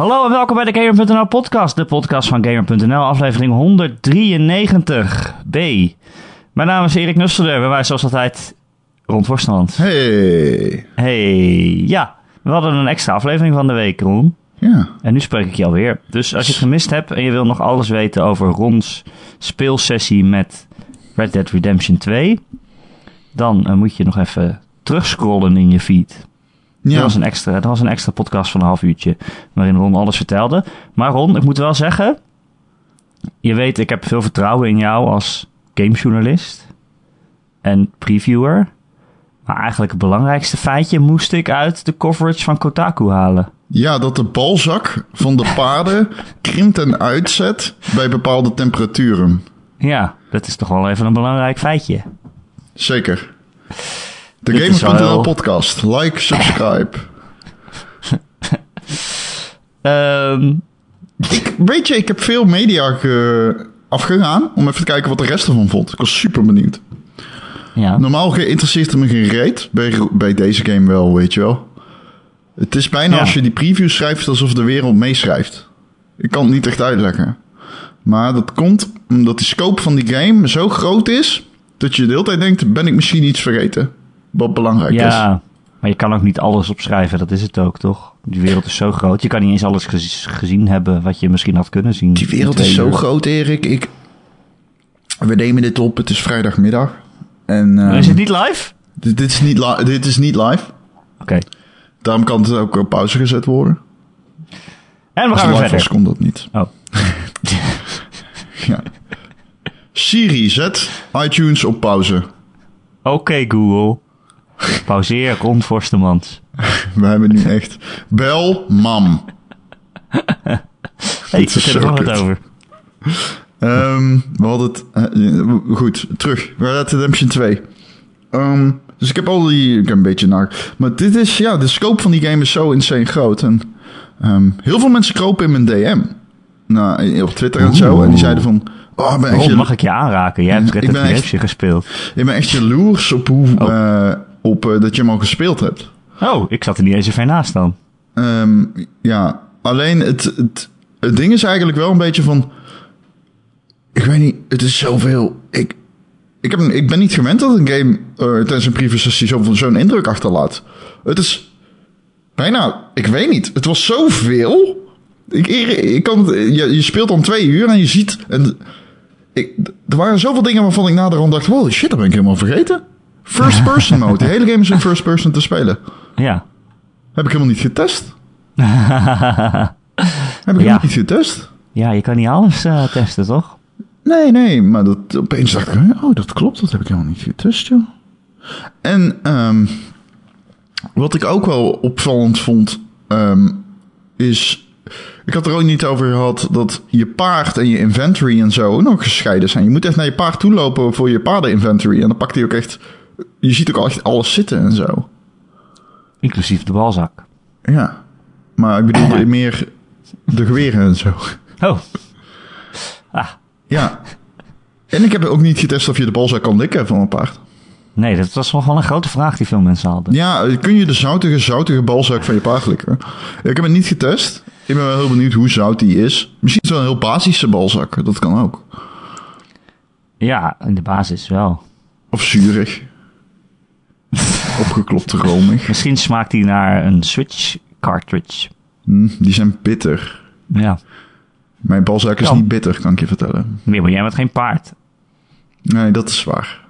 Hallo en welkom bij de Gamer.nl podcast, de podcast van Gamer.nl, aflevering 193b. Mijn naam is Erik Nusselder, bij mij zoals altijd Ron Forsterland. Hey. Hey, ja, we hadden een extra aflevering van de week, Ron. Ja. En nu spreek ik je alweer. Dus als je het gemist hebt en je wil nog alles weten over Rons speelsessie met Red Dead Redemption 2, dan eh, moet je nog even terugscrollen in je feed. Dat, Ja. was een extra, dat was een extra podcast van een half uurtje waarin Ron alles vertelde. Maar Ron, ik moet wel zeggen, je weet, ik heb veel vertrouwen in jou als gamejournalist en previewer. Maar eigenlijk het belangrijkste feitje moest ik uit de coverage van Kotaku halen. ja, dat de balzak van de paarden krimpt en uitzet bij bepaalde temperaturen. Ja, dat is toch wel even een belangrijk feitje. Zeker. De podcast. Like, subscribe. Ehm, ik, weet je, ik heb veel media ge- afgegaan om even te kijken wat de rest ervan vond. Ik was super benieuwd. ja. Normaal geïnteresseerd me geen reet. Bij, bij deze game wel, weet je wel. Het is bijna Ja. als je die preview schrijft alsof de wereld meeschrijft. Ik kan het niet echt uitleggen. Maar dat komt omdat die scope van die game zo groot is... dat je de hele tijd denkt, ben ik misschien iets vergeten? Wat belangrijk is. ja, maar je kan ook niet alles opschrijven, dat is het ook, toch? Die wereld is zo groot. Je kan niet eens alles gez- gezien hebben wat je misschien had kunnen zien. Die wereld is zo uur. groot, Erik. Ik... We nemen dit op, het is vrijdagmiddag. En, ehm, Is het niet live? dit, dit is niet li- dit is niet live. Oké. Daarom kan het ook op pauze gezet worden. En we gaan weer was, verder. kon dat niet. Oh. Ja. Siri, zet iTunes op pauze. Oké, Google. Pauzeer, Ron Forstemans. We hebben nu echt... Bel mam. Hey, is vertel er nog wat over. Ehm, we hadden het... eh, goed, terug. Red Dead Redemption 2. Ehm, dus ik heb al die... Ik heb een beetje naar... Maar dit is... Ja, de scope van die game is zo insane groot. En ehm, heel veel mensen kropen in mijn DM. Nou, op Twitter en zo. Oeh. En die zeiden van... Oh, ik ben echt mag ik je aanraken? Jij hebt Red Ik Dead Redemption gespeeld. ik ben echt jaloers op hoe... eh, op eh, dat je hem al gespeeld hebt. Oh, ik zat er niet eens zo ver naast dan. Ehm, ja, alleen het, het, het ding is eigenlijk wel een beetje van... Ik weet niet, het is zoveel... Ik, ik, heb, ik ben niet gewend dat een game eh, tijdens een zo- zo'n indruk achterlaat. Het is bijna... Ik weet niet, het was zoveel. Ik, ik kan, je, je speelt dan twee uur en je ziet... En, ik, er waren zoveel dingen waarvan ik naderhand dacht... Wow, shit, dat ben ik helemaal vergeten. First person mode. De hele game is in first person te spelen. Ja. Heb ik helemaal niet getest. Heb ik Ja. helemaal niet getest? ja, je kan niet alles eh, testen, toch? Nee, nee, maar dat, opeens dacht ik, oh, dat klopt, dat heb ik helemaal niet getest, joh. En ehm, wat ik ook wel opvallend vond, ehm, is... Ik had er ook niet over gehad dat je paard en je inventory en zo nog gescheiden zijn. Je moet echt naar je paard toe lopen voor je paarden-inventory. En dan pakt hij ook echt... Je ziet ook al echt alles zitten en zo. Inclusief de balzak. Ja. Maar ik bedoel meer de geweren en zo. Oh. Ah, Ja. En ik heb ook niet getest of je de balzak kan likken van een paard. nee, dat was nog wel een grote vraag die veel mensen hadden. Ja, kun je de zoutige, zoutige balzak van je paard likken? Ik heb het niet getest. Ik ben wel heel benieuwd hoe zout die is. Misschien is het wel een heel basische balzak. Dat kan ook. Ja, in de basis wel. Of zuurig. Opgeklopt romig. Misschien smaakt die naar een Switch cartridge. Hm, die zijn bitter. Ja. Mijn balzak is niet bitter, kan ik je vertellen. Nee, maar jij bent geen paard. Nee, dat is waar.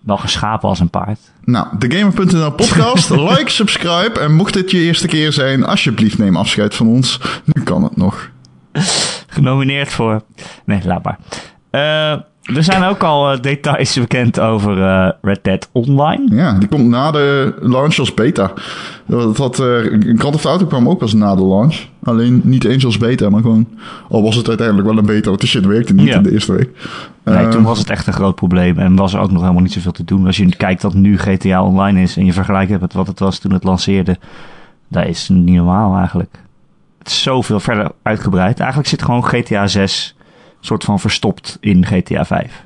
Wel geschapen als een paard. Nou, de Gamer.nl podcast. like, subscribe. En mocht dit je eerste keer zijn, alsjeblieft neem afscheid van ons. Nu kan het nog. Genomineerd voor... Nee, laat maar. Eh, er zijn ook al eh, details bekend over eh, Red Dead Online. Ja, die komt na de launch als beta. Dat had, eh Grand Theft Auto kwam ook pas na de launch. Alleen niet eens als beta, maar gewoon... Al was het uiteindelijk wel een beta, want de shit werkte niet Ja. in de eerste week. Nee, Eh, toen was het echt een groot probleem en was er ook nog helemaal niet zoveel te doen. Als je kijkt dat nu GTA Online is en je vergelijkt het met wat het was toen het lanceerde, dat is niet normaal eigenlijk. Het is zoveel verder uitgebreid. Eigenlijk zit gewoon GTA 6 soort van verstopt in GTA 5.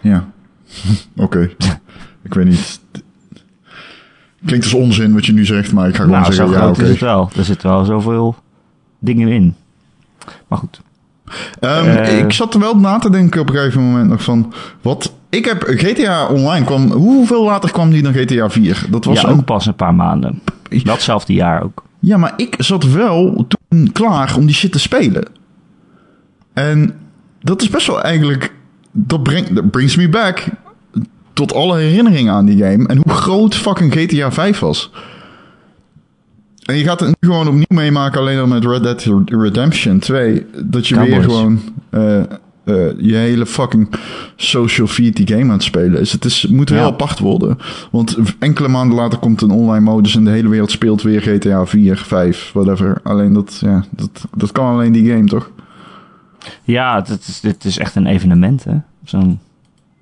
Ja, oké. Ik weet niet. Klinkt als onzin wat je nu zegt, maar ik ga gewoon Nou, zo zeggen ja, oké. is het wel. Er zit wel zoveel dingen in. Maar goed. Ehm, Eh. ik zat er wel na te denken op een gegeven moment nog van... Wat, ik heb GTA Online kwam... Hoeveel later kwam die dan GTA 4? Dat was ja, ook... ook pas een paar maanden. Datzelfde jaar ook. Ja, maar ik zat wel toen klaar om die shit te spelen. En dat is best wel eigenlijk... Dat, brengt, dat brings me back tot alle herinneringen aan die game. En hoe groot fucking GTA 5 was. En je gaat het nu gewoon opnieuw meemaken, alleen dan met Red Dead Redemption 2. Dat je weer gewoon eh, eh, je hele fucking social feed die game aan het spelen is. Het is, moet heel Ja. apart worden. Want enkele maanden later komt een online modus en de hele wereld speelt weer GTA 4, 5, whatever. Alleen dat, ja, dat, dat kan alleen die game, toch? Ja, dit is, dit is echt een evenement, hè. Zo'n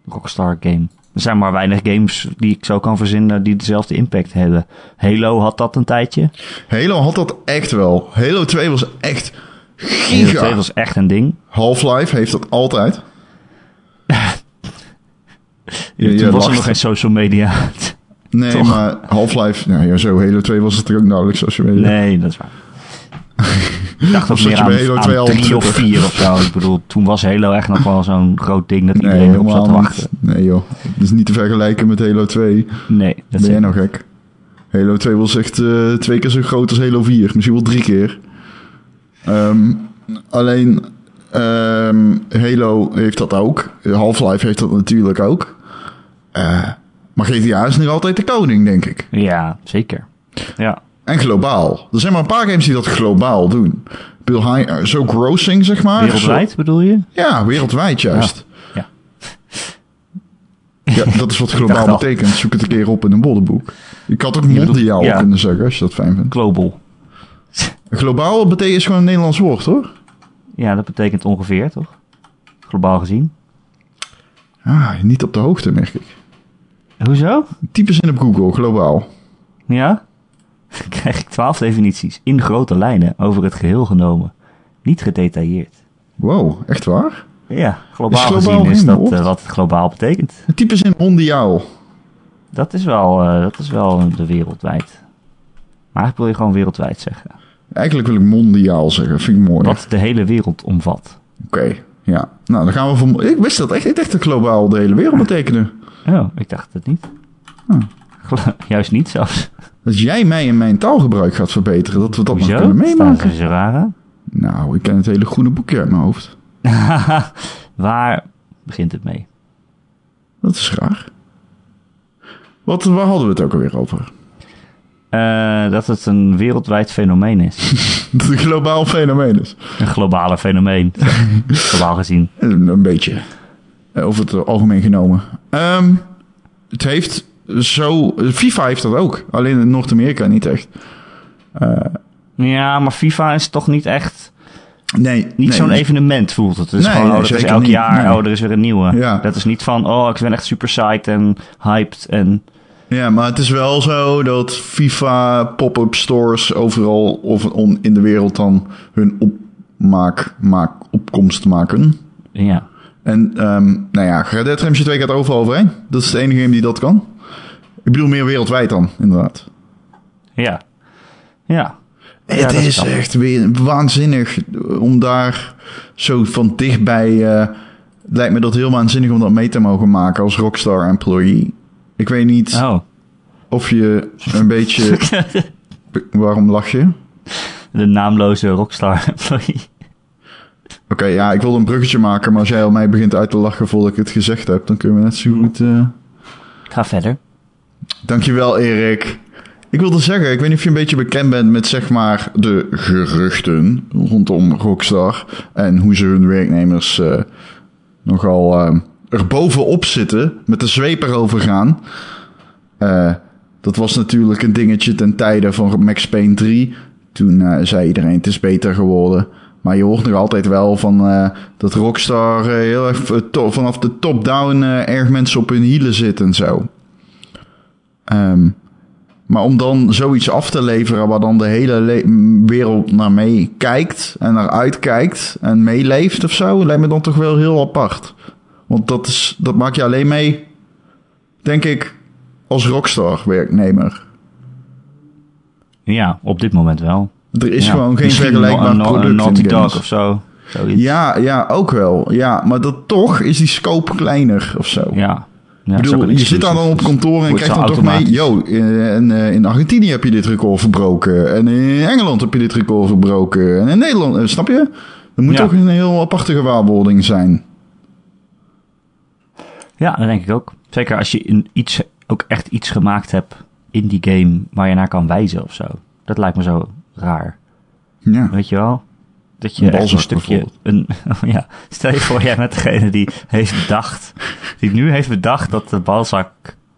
Rockstar game. Er zijn maar weinig games die ik zo kan verzinnen die dezelfde impact hebben. Halo had dat een tijdje. Halo had dat echt wel. Halo 2 was echt Halo 2 giga. was echt een ding. Half-Life heeft dat altijd. Ja, Toen was er nog geen social media. Nee, Toch? maar Half-Life, nou ja, zo Halo 2 was het er ook nauwelijks je weet. nee, dat is waar. Ik dacht Of zat meer je aan, Halo aan 2 al op drie of vier of zo. Ik bedoel, toen was Halo echt nog wel zo'n groot ding dat Nee, iedereen erop zat te wachten. niet. Nee joh, dat is niet te vergelijken met Halo 2. Nee, dat ben is jij nou gek? Halo 2 was echt eh, twee keer zo groot als Halo 4. Misschien wel drie keer. Ehm, alleen ehm, Halo heeft dat ook. Half-Life heeft dat natuurlijk ook. Eh, maar GTA is nog altijd de koning, denk ik. Ja, zeker. Ja. En globaal. Er zijn maar een paar games die dat globaal doen. Bill High, eh, zo grossing, zeg maar. Wereldwijd bedoel je? Ja, wereldwijd juist. Ja. Ja, dat is wat globaal al. betekent. Zoek het een keer op in een woordenboek. Ik had ook mondiaal ja. kunnen zeggen, als je dat fijn vindt. Global. Globaal betekent is gewoon een Nederlands woord, hoor. Ja, dat betekent ongeveer, toch? Globaal gezien. Ah, niet op de hoogte, merk ik. Hoezo? Type in op Google, globaal. Ja? Krijg ik twaalf definities in grote lijnen over het geheel genomen. Niet gedetailleerd. Wow, echt waar? Ja, globaal, Is globaal gezien is dat eh, wat het globaal betekent. Type in mondiaal. Dat is wel, eh, dat is wel de wereldwijd. Maar eigenlijk wil je gewoon wereldwijd zeggen. Eigenlijk wil ik mondiaal zeggen, vind ik mooi. Wat de hele wereld omvat. Oké, ja. Nou, dan gaan we voor... Ik wist dat echt. Ik dacht dat globaal de hele wereld betekende. Oh, ik dacht het niet. Hm. Juist niet zelfs. Dat jij mij en mijn taalgebruik gaat verbeteren, dat we dat nog Hoezo? kunnen Staan meemaken. raar aan? Nou, ik ken het hele groene boekje uit mijn hoofd. Waar begint het mee? Dat is raar. Wat, waar hadden we het ook alweer over? Eh, dat het een wereldwijd fenomeen is. Dat het een globaal fenomeen is. Een globale fenomeen. Globaal gezien. Een, een beetje. Eh, Over het algemeen genomen. Ehm, het heeft zo... FIFA heeft dat ook. Alleen in Noord-Amerika niet echt. Ja, maar FIFA is toch niet echt... Nee. Niet nee. zo'n evenement voelt het. Het is Nee, gewoon, oh, dat is elk niet. jaar, Nee. oh, er is weer een nieuwe. Ja. Dat is niet van, oh, ik ben echt super psyched en hyped en... Ja, maar het is wel zo dat FIFA pop-up stores overal of on, in de wereld dan hun opmaak, maak, opkomst maken. Ja. En ehm, nou ja, Red Dead Redemption 2 gaat overal overheen. Dat is de enige game die dat kan. Ik bedoel meer wereldwijd dan, inderdaad. Ja. Ja. Het Ja, is kan. echt weer waanzinnig om daar zo van dichtbij... eh lijkt me dat heel waanzinnig om dat mee te mogen maken als Rockstar employee. Ik weet niet Oh. of je een beetje... Waarom lach je? De naamloze rockstar employee. Oké, ja, ik wilde een bruggetje maken, maar als jij al mij begint uit te lachen voordat ik het gezegd heb, dan kunnen we net zo goed... eh, ga verder. Dankjewel, Erik. Ik wilde zeggen, ik weet niet of je een beetje bekend bent met zeg maar de geruchten rondom Rockstar en hoe ze hun werknemers eh, nogal eh, er bovenop zitten, met de zweep erover gaan. Eh, dat was natuurlijk een dingetje ten tijde van Max Payne 3. Toen eh, zei iedereen het is beter geworden. Maar je hoort nog altijd wel van eh, dat Rockstar eh, heel erg eh, vanaf de top-down eh, erg mensen op hun hielen zit en zo. Ehm, maar om dan zoiets af te leveren waar dan de hele wereld naar mee kijkt en naar uitkijkt en meeleeft of zo, lijkt me dan toch wel heel apart. Want dat, is, dat maak je alleen mee, denk ik, als Rockstar werknemer. Ja, op dit moment wel. Er is Ja, gewoon geen vergelijkbaar een, product een Naughty. Dog of zo. Zoiets. Ja, ja, ook wel. Ja, maar dat toch is die scope kleiner of zo. Ja. Ja, bedoel, je zit daar dan op kantoor en krijgt dan toch mee... Yo, in, eh, in Argentinië heb je dit record verbroken. En in Engeland heb je dit record verbroken. En in Nederland, eh, snap je? Er moet Ja. toch een heel aparte gewaarwording zijn. Ja, dat denk ik ook. Zeker als je in iets, ook echt iets gemaakt hebt in die game waar je naar kan wijzen of zo. Dat lijkt me zo raar. Ja. Weet je wel? Dat je Een echt een stukje... Een, ja, stel je voor, jij bent degene die heeft bedacht... Die nu heeft bedacht dat de balzak,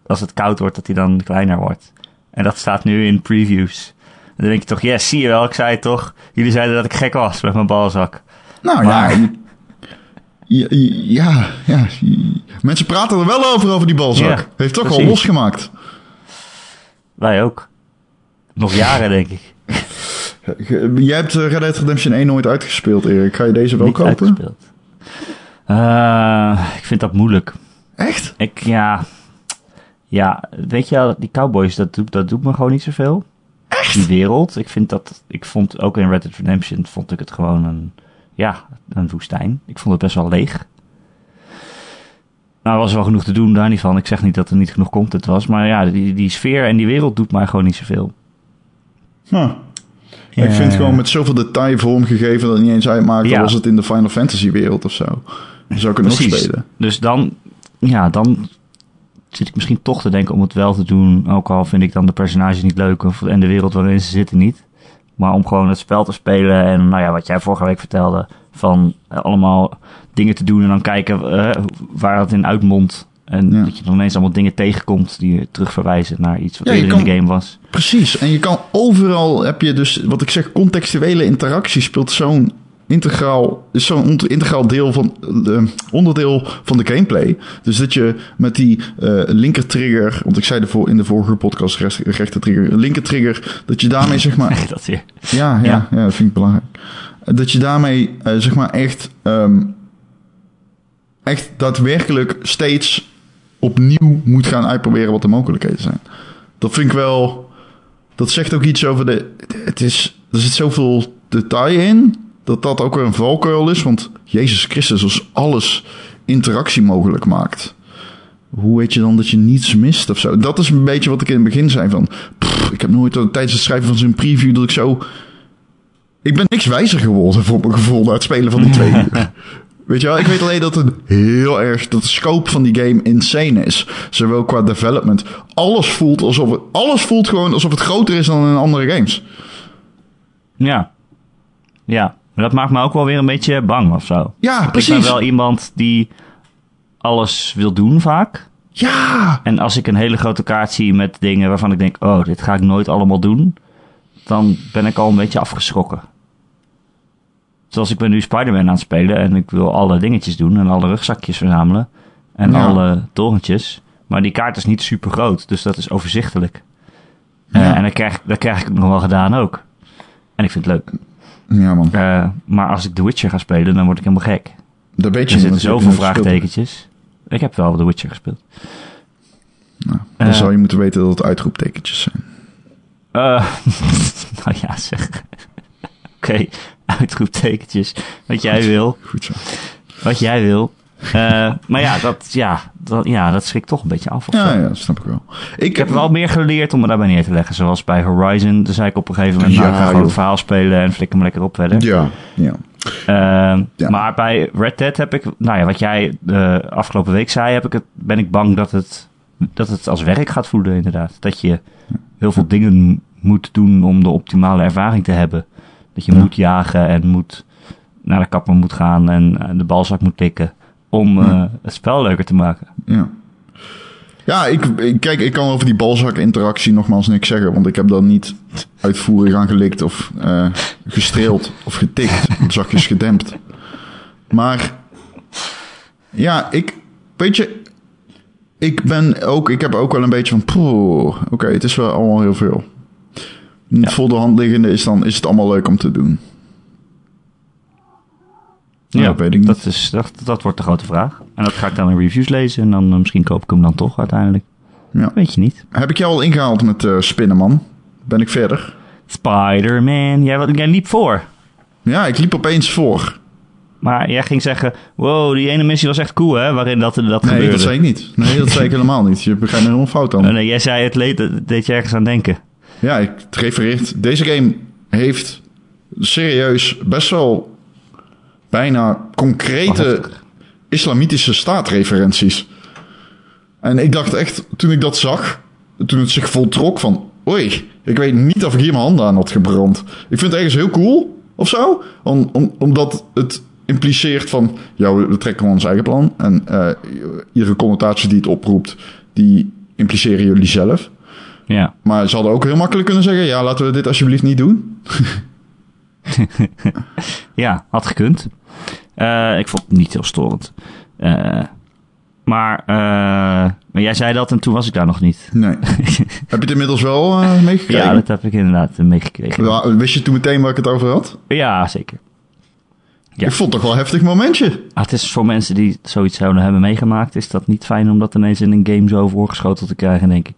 als het koud wordt, dat die dan kleiner wordt. En dat staat nu in previews. En dan denk je toch, yes, zie je wel, ik zei het toch. Jullie zeiden dat ik gek was met mijn balzak. Nou Maar- ja, ja, ja, ja. Mensen praten er wel over, over die balzak. Ja, Heeft toch al precies. losgemaakt. Wij ook. Nog jaren, denk ik. Jij hebt eh, Red Dead Redemption 1 nooit uitgespeeld, Erik. Ga je deze wel Niet kopen? uitgespeeld. Eh, ik vind dat moeilijk. Echt? Ik, ja... Ja, weet je die cowboys, dat doet, dat doet me gewoon niet zoveel. Echt? Die wereld. Ik vind dat... Ik vond ook in Red Dead Redemption vond ik het gewoon een... Ja, een woestijn. Ik vond het best wel leeg. Nou, er was wel genoeg te doen, daar niet van. Ik zeg niet dat er niet genoeg content was. Maar ja, die, die sfeer en die wereld doet mij gewoon niet zoveel. Huh. Ik vind het gewoon met zoveel detail vormgegeven dat het niet eens uitmaakt. Ja. was het in de Final Fantasy wereld of zo. Dan zou ik het nog spelen. Dus dan, ja, dan zit ik misschien toch te denken om het wel te doen. Ook al vind ik dan de personages niet leuk of, en de wereld waarin ze zitten niet. Maar om gewoon het spel te spelen en nou ja, wat jij vorige week vertelde. Van eh, allemaal dingen te doen en dan kijken eh, waar het in uitmondt. En Ja. dat je dan ineens allemaal dingen tegenkomt die je terugverwijzen naar iets wat Ja, eerder in de game was. Precies. En je kan overal heb je dus, wat ik zeg, contextuele interactie speelt zo'n integraal, is zo'n integraal deel van de onderdeel van de gameplay. Dus dat je met die eh linker trigger, want ik zei ervoor in de vorige podcast rechter trigger, linker trigger, dat je daarmee zeg maar dat weer. Ja, ja, Ja. ja. dat vind ik belangrijk. Dat je daarmee, eh, zeg maar, echt, ehm, echt daadwerkelijk steeds opnieuw moet gaan uitproberen wat de mogelijkheden zijn. Dat vind ik wel, dat zegt ook iets over de, het is, er zit zoveel detail in, dat dat ook weer een valkuil is, want Jezus Christus als alles interactie mogelijk maakt. Hoe weet je dan dat je niets mist of zo? Dat is een beetje wat ik in het begin zei van... pff, ik heb nooit tijdens het schrijven van zo'n preview dat ik zo... Ik ben niks wijzer geworden voor mijn gevoel na het spelen van die twee uur. Weet je wel, ik weet alleen dat het heel erg... dat de scope van die game insane is. Zowel qua development. Alles voelt alsof het... Alles voelt gewoon alsof het groter is dan in andere games. Ja. Ja, maar dat maakt me ook wel weer een beetje bang of zo. Ja, Ik ben precies. wel iemand die alles wil doen vaak. Ja, En als ik een hele grote kaart zie met dingen waarvan ik denk, oh, dit ga ik nooit allemaal doen, dan ben ik al een beetje afgeschrokken. Zoals ik ben nu Spider-Man aan het spelen en ik wil alle dingetjes doen en alle rugzakjes verzamelen en Ja. alle torentjes. Maar die kaart is niet super groot, dus dat is overzichtelijk. Eh, en dat krijg, dat krijg ik nog wel gedaan ook. En ik vind het leuk. ja man. Eh, maar als ik The Witcher ga spelen, dan word ik helemaal gek. Dat weet je Er zitten zoveel vraagtekentjes. Ik heb wel The Witcher gespeeld. Nou, dan Eh. zou je moeten weten dat het uitroeptekentjes zijn. Nou ja, zeg. Oké, uitroeptekentjes. Wat jij wil. Goed zo. Wat jij wil. Eh, maar ja dat, ja, dat, ja, dat schrikt toch een beetje af. Ja, ja, dat snap ik wel. Ik heb wel meer geleerd om me daarbij neer te leggen. Zoals bij Horizon. Toen zei ik op een gegeven moment, nou, Ja, ik ga gewoon het verhaal spelen en flikker me lekker op verder. Ja, ja. Ehm, Ja. Maar bij Red Dead heb ik, nou ja, wat jij de afgelopen week zei, heb ik het, ben ik bang dat het, dat het als werk gaat voelen, inderdaad. Dat je heel veel dingen moet doen om de optimale ervaring te hebben. Dat je Ja. moet jagen en moet naar de kapper moet gaan en eh, de balzak moet tikken om eh, het spel leuker te maken. Ja. Ja, ik, kijk, ik kan over die balzak-interactie nogmaals niks zeggen, want ik heb daar niet uitvoerig aan gelikt of eh, gestreeld of getikt, zachtjes gedempt. Maar ja, ik, weet je, ik ben ook, ik heb ook wel een beetje van, oké, het is wel allemaal heel veel. Ja. Voor de hand liggende is dan, is het allemaal leuk om te doen. Ja, dat weet ik niet. Dat, is, dat, dat wordt de grote vraag. En dat ga ik dan in reviews lezen en dan eh, misschien koop ik hem dan toch uiteindelijk. Ja. Weet je niet. Heb ik jou al ingehaald met eh spinnen, man? Ben ik verder? Spider-Man. Jij, jij liep voor. Ja, ik liep opeens voor. Maar jij ging zeggen, wow, die ene missie was echt cool, hè? Waarin dat, dat Nee, gebeurde. dat zei ik niet. Nee, dat zei ik helemaal niet. Je begrijpt helemaal fout Oh, dan. nee, jij zei het leed, dat deed je ergens aan denken. Ja, ik het refereert. Deze game heeft serieus best wel bijna concrete islamitische staatreferenties. En ik dacht echt, toen ik dat zag, toen het zich voltrok van... Oei, ik weet niet of ik hier mijn handen aan had gebrand. Ik vind het ergens heel cool, of zo. Om, om, omdat het impliceert van... Ja, we trekken gewoon ons eigen plan. En eh iedere connotatie die het oproept, die impliceren jullie zelf. Ja. Maar ze hadden ook heel makkelijk kunnen zeggen... Ja, laten we dit alsjeblieft niet doen. Ja, had gekund. Eh, ik vond het niet heel storend. Eh, maar, eh, maar jij zei dat en toen was ik daar nog niet. Nee. Heb je het inmiddels wel meegekregen? Ja, dat heb ik inderdaad meegekregen. Wist je toen meteen waar ik het over had? Ja, zeker. Ja. Ik vond het toch wel een heftig momentje. Ah, het is voor mensen die zoiets zouden hebben meegemaakt, is dat niet fijn om dat ineens in een game zo voorgeschoteld te krijgen, denk ik.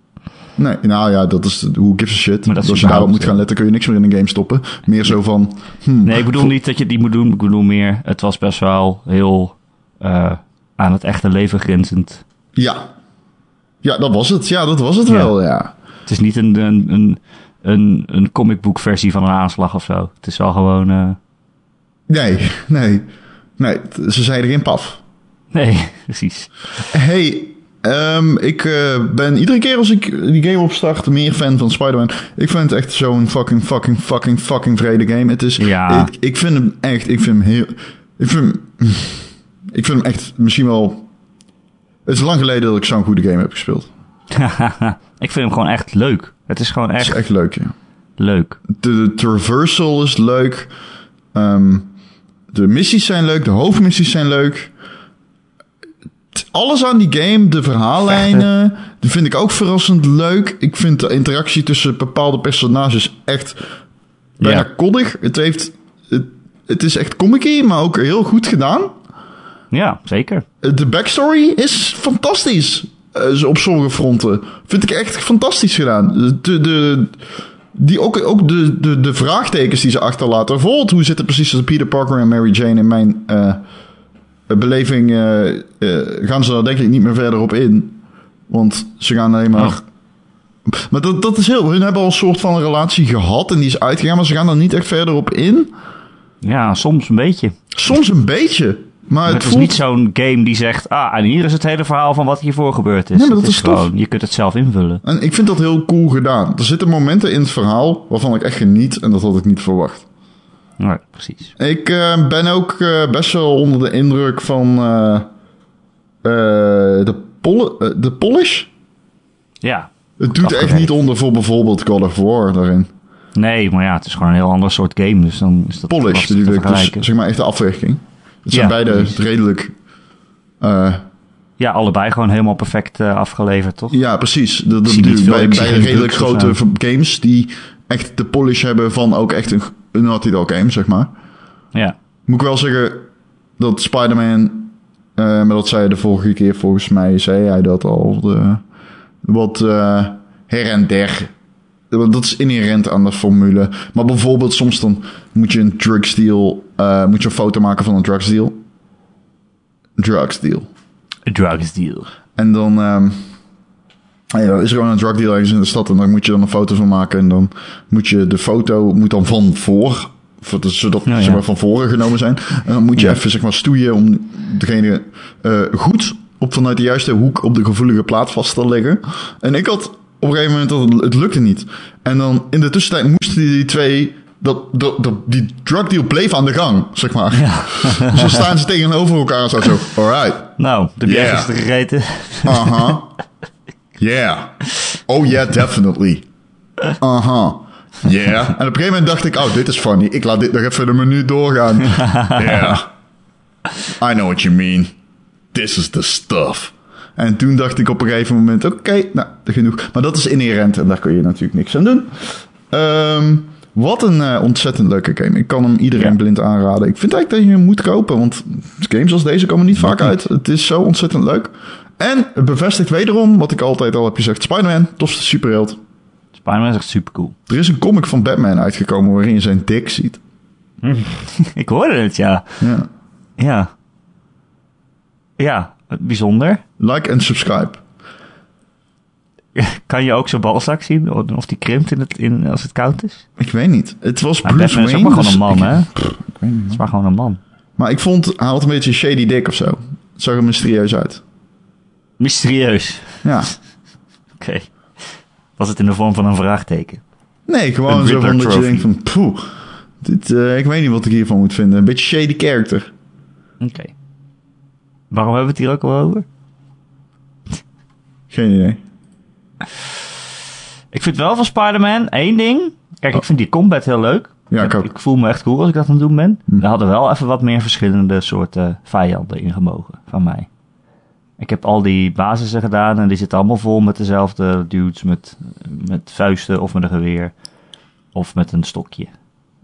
Nee, nou ja, dat is who gives a shit. Maar dat is Als je daarop moet gaan letten, kun je niks meer in een game stoppen. Meer zo van... hmm, Nee, ik bedoel niet dat je die moet doen. Ik bedoel meer, het was best wel heel eh, aan het echte leven grenzend. Ja. Ja, dat was het. Ja, dat was het Ja. wel, ja. Het is niet een, een, een, een, een comicbook versie van een aanslag of zo. Het is wel gewoon... eh, Nee, nee. Nee, ze zeiden geen paf. nee, precies. Hey, ehm, ik eh, ben iedere keer als ik die game opstart meer fan van Spider-Man. Ik vind het echt zo'n fucking, fucking, fucking, fucking vrede game. Het is, Ja. ik, ik vind hem echt, ik vind hem heel, ik vind hem, ik vind hem echt misschien wel, het is lang geleden dat ik zo'n goede game heb gespeeld. ik vind hem gewoon echt leuk. Het is gewoon Het is echt echt leuk, ja. leuk. De, de traversal is leuk. Ehm, de missies zijn leuk. De hoofdmissies zijn leuk. Alles aan die game, de verhaallijnen, die vind ik ook verrassend leuk. Ik vind de interactie tussen bepaalde personages echt bijna Ja. koddig. Het, heeft, het, het is echt comic maar ook heel goed gedaan. Ja, zeker. De backstory is fantastisch. eh, op sommige fronten. Vind ik echt fantastisch gedaan. De, de, die ook, ook de, de, de vraagtekens die ze achterlaten. Bijvoorbeeld, hoe zit het precies tussen Peter Parker en Mary Jane in mijn eh, beleving? eh, eh, gaan ze daar denk ik niet meer verder op in. Want ze gaan alleen maar. Oh. Maar dat, dat is heel. Hun hebben al een soort van relatie gehad en die is uitgegaan, maar ze gaan er niet echt verder op in. Ja, soms een beetje. Soms een beetje. Maar het, het is voelt niet zo'n game die zegt, ah, en hier is het hele verhaal van wat hiervoor gebeurd is. Nee, maar dat is tof. gewoon, je kunt het zelf invullen. En ik vind dat heel cool gedaan. Er zitten momenten in het verhaal waarvan ik echt geniet en dat had ik niet verwacht. Ja, precies. Ik eh, ben ook eh, best wel onder de indruk van eh, eh, de, pol de polish. Ja. Het doet er echt niet onder voor bijvoorbeeld God of War daarin. Nee, maar ja, het is gewoon een heel ander soort game, dus dan is dat Polish ik, dus zeg maar echt de afwerking. Het zijn Ja, beide precies. redelijk... eh, Ja, allebei gewoon helemaal perfect eh, afgeleverd, toch? ja, precies. Dat, dat bij, bij redelijk grote games die echt de polish hebben van ook echt een Naughty Dog game, zeg maar. Ja. Moet ik wel zeggen dat Spider-Man, eh, maar dat zei de vorige keer volgens mij, zei hij dat al, de, wat eh, her en der. Dat is inherent aan de formule. Maar bijvoorbeeld soms dan moet je een drugsdeal, eh moet je een foto maken van een drugsdeal. Drugsdeal. A drugs deal. En dan ehm, ja, dan is er gewoon een drug deal ergens in de stad en daar moet je dan een foto van maken. En dan moet je de foto moet dan van voor, zodat Ja, zeg ja. maar, van voren genomen zijn. En dan moet je Ja. even zeg maar stoeien om degene eh, goed op vanuit de juiste hoek op de gevoelige plaat vast te leggen. En ik had op een gegeven moment dat het, het lukte niet. En dan in de tussentijd moesten die twee dat, dat, dat, die drug deal bleef aan de gang, zeg maar. Dus dan staan ze tegenover elkaar en zo. zo Alright. Nou, de Yeah. berg is gegeten. Uh-huh. Yeah. Oh yeah, definitely. Uh-huh. Yeah. En op een gegeven moment dacht ik, oh, dit is funny. Ik laat dit nog even een minuut doorgaan. Yeah. I know what you mean. This is the stuff. En toen dacht ik op een gegeven moment, oké, nou, genoeg. Maar dat is inherent en daar kun je natuurlijk niks aan doen. Ehm, wat een eh, ontzettend leuke game. Ik kan hem iedereen Ja. blind aanraden. Ik vind eigenlijk dat je hem moet kopen, want games als deze komen niet vaak uit. Het is zo ontzettend leuk. En het bevestigt wederom wat ik altijd al heb gezegd. Spider-Man, tofste superheld. Spider-Man is echt super cool. Er is een comic van Batman uitgekomen waarin je zijn dik ziet. Ik hoorde het, ja. Ja. Ja. Ja, bijzonder. Like en subscribe. Kan je ook zijn balzak zien? Of die krimpt in het, in, als het koud is? Ik weet niet. Het was Maar Bruce Batman is ook maar gewoon dus een man, ik- hè? Pff, ik weet niet. Het is maar gewoon een man. Maar ik vond, hij had een beetje shady dik of zo. Het zag er mysterieus uit. Mysterieus. Ja. Oké. Was het in de vorm van een vraagteken? Nee, gewoon Een zo van dat je denkt van... Poeh, dit, eh, ik weet niet wat ik hiervan moet vinden. Een beetje shady character. Oké. Waarom hebben we het hier ook al over? Geen idee. Ik vind wel van Spider-Man één ding. Kijk, ik vind die combat heel leuk. Ja, ik ook. Ik voel me echt cool als ik dat aan het doen ben. Er hadden wel even wat meer verschillende soorten vijanden ingemogen van mij. Ik heb al die basissen gedaan en die zitten allemaal vol met dezelfde dudes met, met vuisten of met een geweer. Of met een stokje.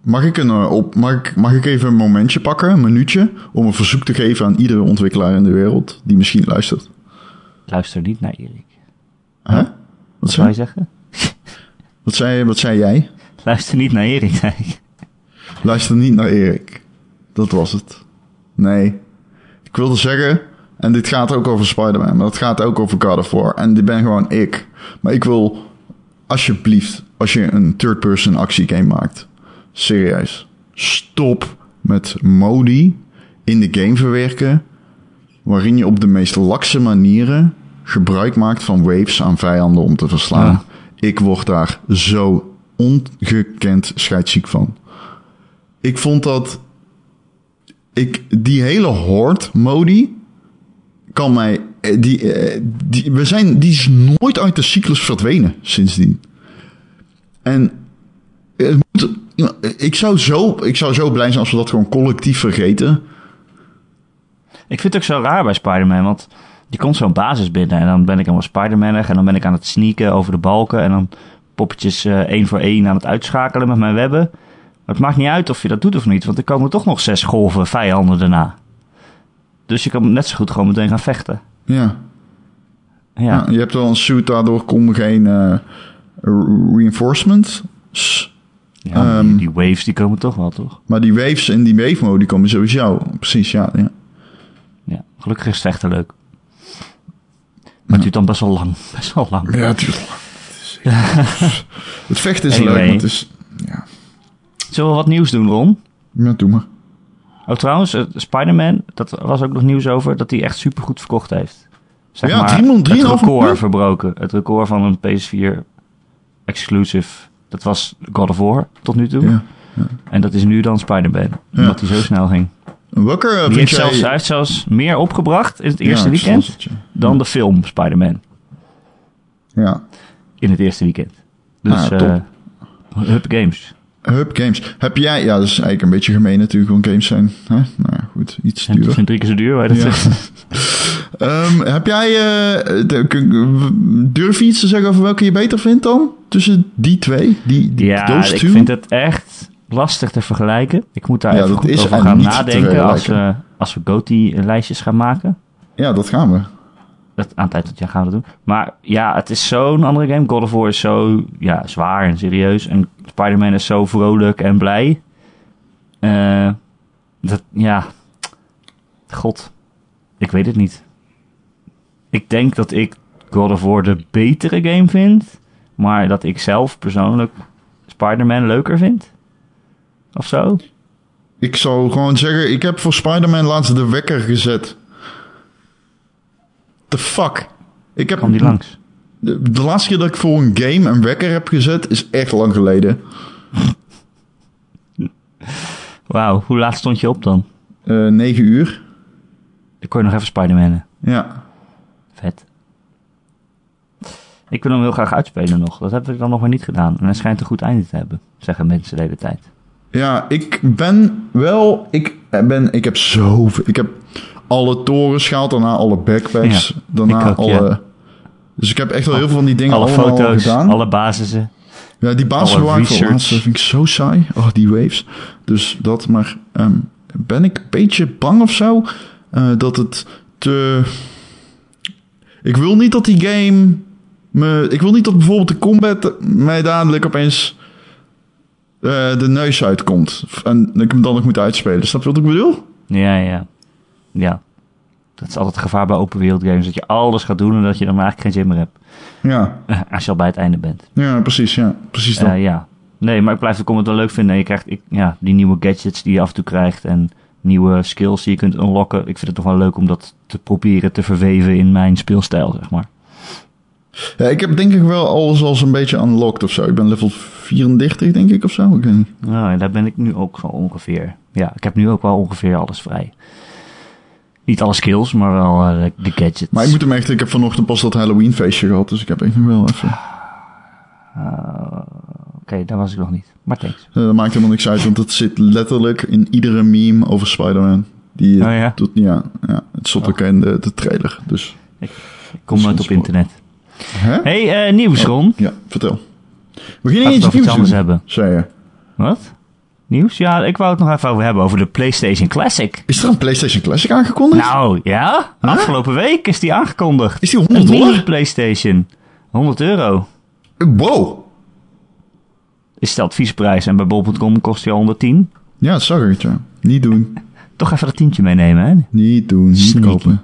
Mag ik, een, eh, op, mag, ik, mag ik even een momentje pakken, een minuutje, om een verzoek te geven aan iedere ontwikkelaar in de wereld die misschien luistert? Luister niet naar Erik. Hè? Wat Wat zou je zeggen? wat, zei, wat zei jij? Luister niet naar Erik, zei ik. Luister niet naar Erik. Dat was het. Nee. Ik wilde zeggen, en dit gaat ook over Spider-Man, maar het gaat ook over God of War. En dit ben gewoon ik. Maar ik wil, alsjeblieft, als je een third-person actiegame maakt, serieus, stop met modi in de game verwerken, waarin je op de meest lakse manieren gebruik maakt van waves aan vijanden om te verslaan. Ja. Ik word daar zo ongekend scheidsziek van. Ik vond dat. Ik, die hele horde-modi. Kan mij. eh, Die, eh, die, we zijn, die is nooit uit de cyclus verdwenen sindsdien. En. Ik, zou zo, ik zou zo blij zijn als we dat gewoon collectief vergeten. Ik vind het ook zo raar bij Spider-Man, want die komt zo'n basis binnen en dan ben ik helemaal Spider-Manig en dan ben ik aan het sneaken over de balken en dan poppetjes eh, één voor één aan het uitschakelen met mijn webben. Maar het maakt niet uit of je dat doet of niet, want er komen toch nog zes golven vijanden daarna. Dus je kan net zo goed gewoon meteen gaan vechten. Ja. Ja, Ja, je hebt wel een suit, daardoor komen geen eh, reinforcements. Ja, Ehm, die, die waves die komen toch wel, toch? Maar die waves en die wave mode die komen sowieso. Precies, ja. ja. Ja, gelukkig is vechten leuk. Maar het duurt dan best wel lang. Best wel lang. Ja, het duurt lang. Het, vechten is Anyway. leuk, maar het is... Ja, Zullen we wat nieuws doen, Ron? ja doe maar. Oh, trouwens, eh, Spider-Man, dat was ook nog nieuws over dat hij echt supergoed verkocht heeft. Zeg Ja, maar, 3 miljoen- 3,5 het record verbroken. Het record van een PS4 exclusive. Dat was God of War tot nu toe. Ja. En dat is nu dan Spider-Man. Omdat hij zo snel ging. Welke eh, Die heeft jij... zelfs, hij heeft zelfs meer opgebracht in het eerste weekend het, dan de film Spider-Man. Ja. In het eerste weekend. Dus Ah, top. eh Hub Games. Hub Games. Heb jij... Ja, dat is eigenlijk een beetje gemeen natuurlijk, want games zijn... Hè? Nou ja, goed, iets duurder. zijn drie keer zo duur, dat Ja. Ehm, heb jij... kun- durf je iets te zeggen over welke je beter vindt dan? Tussen die twee? Die, die, Ja, ik vind het echt lastig te vergelijken. Ik moet daar Ja, even goed over er gaan nadenken als we, als we GOTY-lijstjes gaan maken. Ja, dat gaan we. Dat, aan van het jaar gaan we doen. Maar ja, het is zo'n andere game. God of War is zo ja, zwaar en serieus. En Spider-Man is zo vrolijk en blij. Eh, dat, ja... God, ik weet het niet. Ik denk dat ik God of War de betere game vind. Maar dat ik zelf persoonlijk Spider-Man leuker vind. Of zo. Ik zou gewoon zeggen, ik heb voor Spider-Man laatst de wekker gezet. The fuck? Ik heb Kwam die langs. De, de laatste keer dat ik voor een game een wekker heb gezet is echt lang geleden. Wauw, hoe laat stond je op dan? Eh 9 uur. Ik kon je nog even Spider-Manen. Ja. Vet. Ik wil hem heel graag uitspelen nog. Dat heb ik dan nog maar niet gedaan. En hij schijnt een goed einde te hebben, zeggen mensen de hele tijd. Ja, ik ben wel. Ik ben. Ik heb zoveel. Ik heb alle torens gehaald, daarna alle backpacks. Ja, daarna ook, alle. ja. Dus ik heb echt wel heel veel van die dingen alle allemaal foto's, gedaan. alle basissen. Ja, die basis waar ik voor research. laatst, dat vind ik zo saai. Oh, die waves. Dus dat, maar ehm, ben ik een beetje bang of zo? eh, dat het te... Ik wil niet dat die game me, ik wil niet dat bijvoorbeeld de combat mij dadelijk opeens eh, de neus uitkomt. En ik hem dan nog moet uitspelen. Snap je wat ik bedoel? Ja, ja. Ja. Dat is altijd het gevaar bij open wereld games. Dat je alles gaat doen en dat je dan maar eigenlijk geen zin meer hebt. Ja, Als je al bij het einde bent. ja precies. Ja, precies dat. Eh, ja. Nee, maar ik blijf de comment wel leuk vinden. En je krijgt ik, ja, die nieuwe gadgets die je af en toe krijgt. En nieuwe skills die je kunt unlocken. Ik vind het toch wel leuk om dat te proberen te verweven in mijn speelstijl, zeg maar. Ja, ik heb denk ik wel alles als een beetje unlocked of zo. Ik ben level 34 denk ik of zo. Ik weet niet. Nou, daar ben ik nu ook zo ongeveer. Ja, ik heb nu ook wel ongeveer alles vrij. Niet alle skills, maar wel eh, de- gadgets. Maar ik moet hem echt... Ik heb vanochtend pas dat Halloween feestje gehad. Dus ik heb echt nog wel even... Eh, Oké, daar was ik nog niet. Maar thanks. Dat maakt helemaal niks uit. Want het zit letterlijk in iedere meme over Spider-Man. Die, Oh ja? doet, ja, ja, het stond ook in de, de trailer. Dus... Ik kom nooit op internet. Hè? hey, eh, nieuws, Ron. Ja, vertel. We nieuws iets anders doen, hebben. zei je. Wat? Nieuws? Ja, ik wou het nog even over hebben, over de PlayStation Classic. Is er een PlayStation Classic aangekondigd? Nou, ja. Huh? Afgelopen week is die aangekondigd. is die Een 100 mini dollar? PlayStation. 100 euro Wow. is de adviesprijs. En bij bol.com kost die al 110. Ja, ja. Niet doen. Toch even dat tientje meenemen, hè? Niet doen. Niet Sneaky. kopen.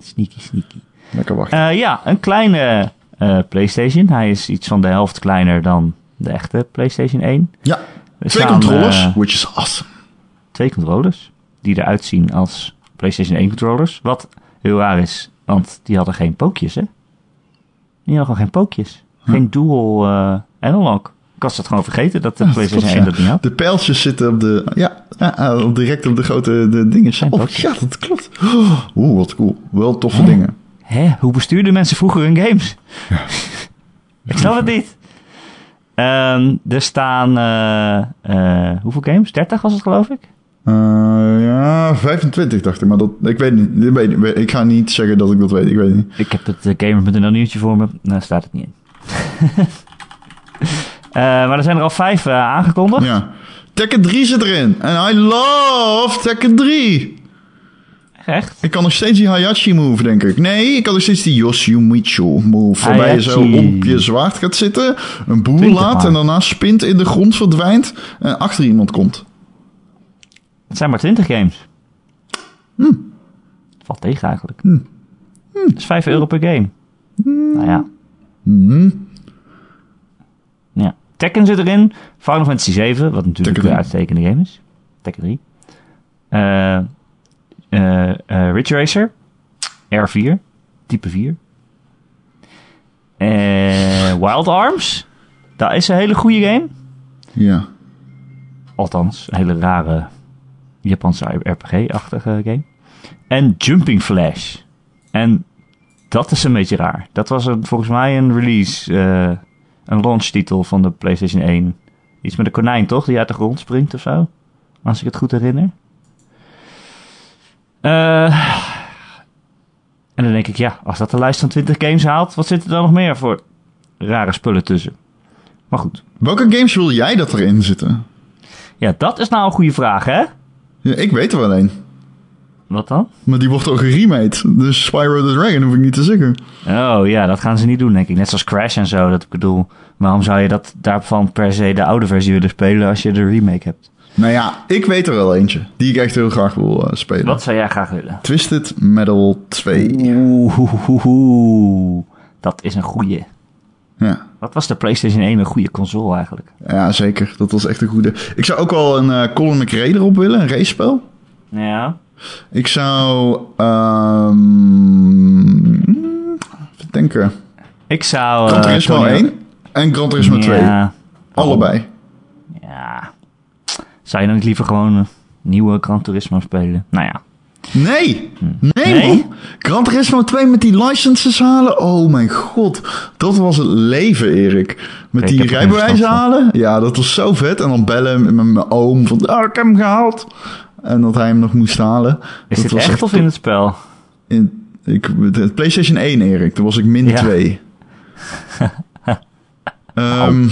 Sneaky, sneaky. Lekker wachten. Eh, ja, een kleine eh, PlayStation. Hij is iets van de helft kleiner dan de echte PlayStation 1. ja. Twee staan, controllers, eh, which is awesome. twee controllers. Die eruit zien als PlayStation 1 controllers. Wat heel raar is, want die hadden geen pookjes, hè? Die hadden gewoon geen pookjes. Geen dual eh, analog. Ik was het gewoon vergeten dat de Ja, dat PlayStation klopt, 1 dat niet had. De pijltjes zitten op de... Ja, ja, ja, op- direct op de grote de dingen. Zijn Oh, ja, dat klopt. Oeh, wat cool. Wel toffe Hè? dingen. Hè? Hoe bestuurden mensen vroeger hun games? Ik snap het niet. Ehm, er staan... eh, eh, hoeveel games? 30 was het, geloof ik? Eh, ja, 25 dacht ik, maar dat, ik weet niet. Ik, weet ik ga niet zeggen dat ik dat weet, ik weet niet. Ik heb het uh, Gamer met een nieuwtje voor me. Daar staat het niet in. Maar er zijn er al vijf aangekondigd. Ja. Tekken 3 zit erin. En I love Tekken 3. Echt? Ik kan nog steeds die Hayachi move, denk ik. Nee, ik kan nog steeds die Yoshimitsu move. Waarbij je zo op je zwaard gaat zitten, een boel 20 laat en daarna spint in de grond verdwijnt en achter iemand komt. Het zijn maar 20 games. Hm. Valt tegen eigenlijk. Dat is 5 euro per game. Nou ja. Mhm. ja. Tekken zit erin. Final Fantasy 7, wat natuurlijk een uitstekende game is. Tekken 3. Eh eh, eh, Ridge Racer. R4. Type 4. Eh, Wild Arms. Dat is een hele goede game. Ja. Althans, een hele rare Japanse RPG-achtige game. En Jumping Flash. En dat is een beetje raar. Dat was een, volgens mij een release, eh, een launchtitel van de PlayStation 1. Iets met een konijn, toch? Die uit de grond springt of zo? Als ik het goed herinner. Eh, en dan denk ik, ja, als dat de lijst van 20 games haalt, wat zit er dan nog meer voor rare spullen tussen? Maar goed. Welke games wil jij dat erin zitten? Ja, dat is nou een goede vraag, hè? Ja, ik weet er wel een. Wat dan? Maar die wordt ook geremade. Dus Spyro the Dragon hoef ik niet te zeggen. Oh ja, dat gaan ze niet doen, denk ik. Net zoals Crash en zo. Dat ik bedoel, waarom zou je dat daarvan per se de oude versie willen spelen als je de remake hebt? Nou ja, ik weet er wel eentje. Die ik echt heel graag wil eh, spelen. Wat zou jij graag willen? Twisted Metal 2. Oeh, dat is een goeie. Ja. Wat was de PlayStation 1 een goede console eigenlijk? ja, zeker. Dat was echt een goede. Ik zou ook wel een eh Colin McRae erop willen. Een racespel. Ja. Ik zou... ehm even denken. Ik zou... Gran eh, Turismo Tony- 1 en Gran Turismo 2. Ja. Allebei. Zou je dan niet liever gewoon een nieuwe Gran Turismo spelen? Nou ja. Nee! Nee, Nee? man. Gran Turismo 2 met die licenses halen. Oh mijn god. Dat was het leven, Erik. Met die rijbewijs halen. Ja, dat was zo vet. En dan bellen met mijn oom van... Oh, ik heb hem gehaald. En dat hij hem nog moest halen. Is dat dit was echt of in het spel? In, ik, de PlayStation 1, Erik. Toen was ik min Ja. 2. Ehm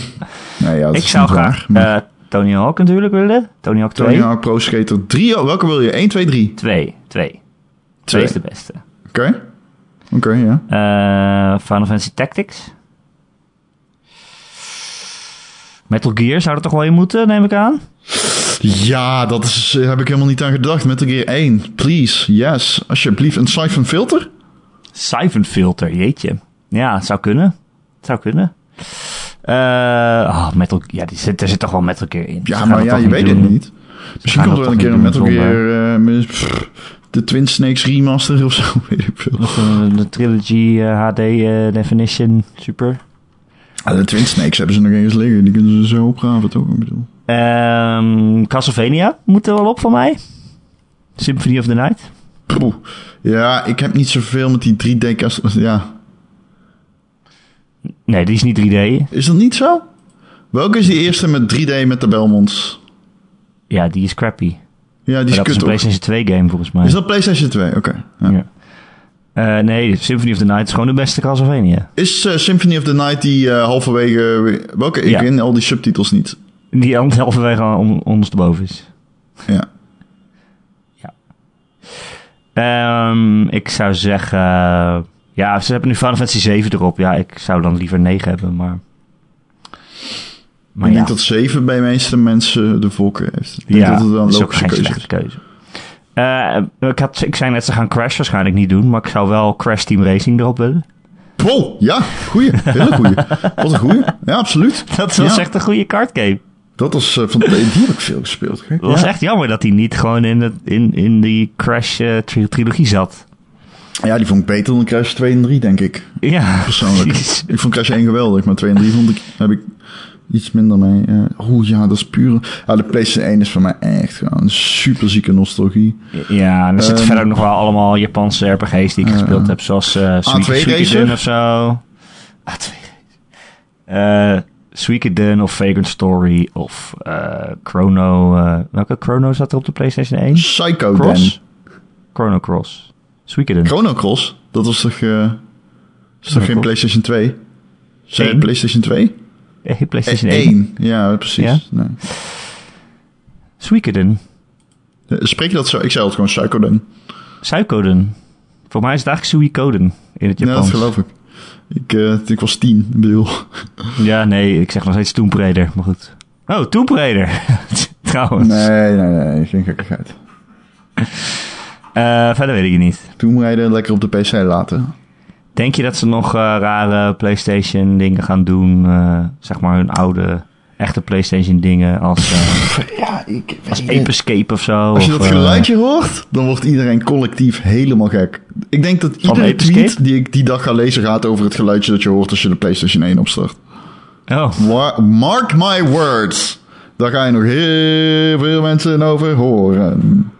nou ja, Ik zou graag eh, Tony Hawk natuurlijk willen. Tony Hawk 2. Tony Hawk Pro Skater 3. Oh, welke wil je? 1, 2, 3? 2. 2. 2 is de beste. Oké. Oké, ja. Yeah. Final Fantasy Tactics. Metal Gear zou er toch wel in moeten, neem ik aan? Ja, dat heb ik helemaal niet aan gedacht. Metal Gear 1, please, yes. Alsjeblieft, een Siphon Filter? Siphon Filter, jeetje. Ja, zou kunnen. zou kunnen. Eh oh, Metal Ja, die zit, er zit toch wel Metal Gear in. Ja, maar ja, je weet het niet. Misschien komt er wel een keer een Metal Gear... eh, met, pff, de Twin Snakes remaster of zo, weet ik veel. Of eh, de Trilogy eh, HD eh, Definition Super. Ah, de Twin Snakes hebben ze nog eens liggen. Die kunnen ze zo opgraven, toch? Ik bedoel. Ehm Castlevania moet er wel op van mij. Symphony of the Night. Poeh. Ja, ik heb niet zoveel met die 3D-kast. Ja, Nee, die is niet 3D. is dat niet zo? Welke is die eerste met 3D met de Belmonts? Ja, die is crappy. Ja, die is dat is een. PlayStation 2 game volgens mij. Is dat PlayStation 2? Oké. ja. Ja. Eh, nee, Symphony of the Night is gewoon de beste Castlevania. Is eh, Symphony of the Night die eh, halverwege... Welke? Ik Ja. ken al die subtitels niet. Die halverwege om, ondersteboven is. Ja. Ehm, ik zou zeggen... ja, ze hebben nu Final Fantasy 7 erop. Ja, ik zou dan liever 9 hebben, maar... Maar ik ja, denk dat 7 bij de meeste mensen de voorkeur heeft. Ik denk ja, dat het een is ook geen keuze slechte is. keuze. Eh, ik, had, ik zei net, ze gaan Crash waarschijnlijk niet doen, maar ik zou wel Crash Team Racing erop willen. Wow, ja, goeie. Hele goeie. Wat een goeie. Ja, absoluut. Dat was Ja. echt een goede cardgame. Dat was eh, van... Die heb ik veel gespeeld. Het was Ja. echt jammer dat hij niet gewoon in, het, in, in die Crash eh, tri- trilogie zat. Ja, die vond ik beter dan Crash 2 en 3, denk ik. Ja, Persoonlijk. precies. Ik vond Crash 1 geweldig, maar 2 en 3 vond ik, heb ik iets minder mee. Eh Oeh, ja, dat is puur... Ja, de PlayStation 1 is voor mij echt gewoon een super zieke nostalgie. Ja, en er zitten Ehm, verder ook nog wel allemaal Japanse RPG's die ik eh, gespeeld heb, zoals eh A2 Racer? Suikoden of zo. A2 Racer. Eh Suikoden of Vagrant Story of eh Chrono... eh, welke Chrono zat er op de PlayStation 1? Psycho Cross? Chrono Cross. Suikoden. Chrono Cross, dat was toch... is toch Chrono geen Cross. PlayStation 2? Zei je Eén. PlayStation 2? Eh, PlayStation Eh, 1. één. Ja, precies. Ja? Nee. Suikoden. Eh, Spreek je dat zo? Ik zei het gewoon Psychoden. Suikoden. Voor mij is het eigenlijk Suikoden in het Ja, dat Japans. geloof ik. Ik, eh, ik was tien, ik bedoel. Ja, nee, ik zeg nog steeds Tomb Raider, maar goed. Oh, Tomb Raider. Trouwens. Nee, nee, nee, geen gekkigheid. Eh, verder weet ik het niet. Toen rijden lekker op de PC laten. Denk je dat ze nog eh, rare PlayStation dingen gaan doen? eh, zeg maar hun oude, echte PlayStation dingen als, Ja, ik als Ape Escape of zo? Als je of, dat geluidje hoort, dan wordt iedereen collectief helemaal gek. Ik denk dat iedere tweet die ik die dag ga lezen gaat over het geluidje dat je hoort als je de PlayStation 1 opstart. oh, Mark my words. Daar ga je nog heel veel mensen over horen.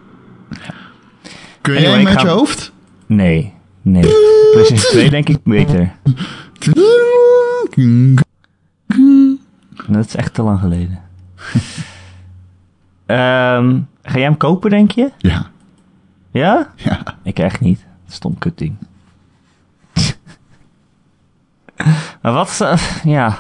Kun jij Anyway, hem ik met ga- je hoofd? nee. Nee. PlayStation 2 denk ik beter. Dat is echt te lang geleden. Ehm, ga jij hem kopen, denk je? Ja, Ja? ja. Ik echt niet. Stom kutding. maar wat... eh, ja,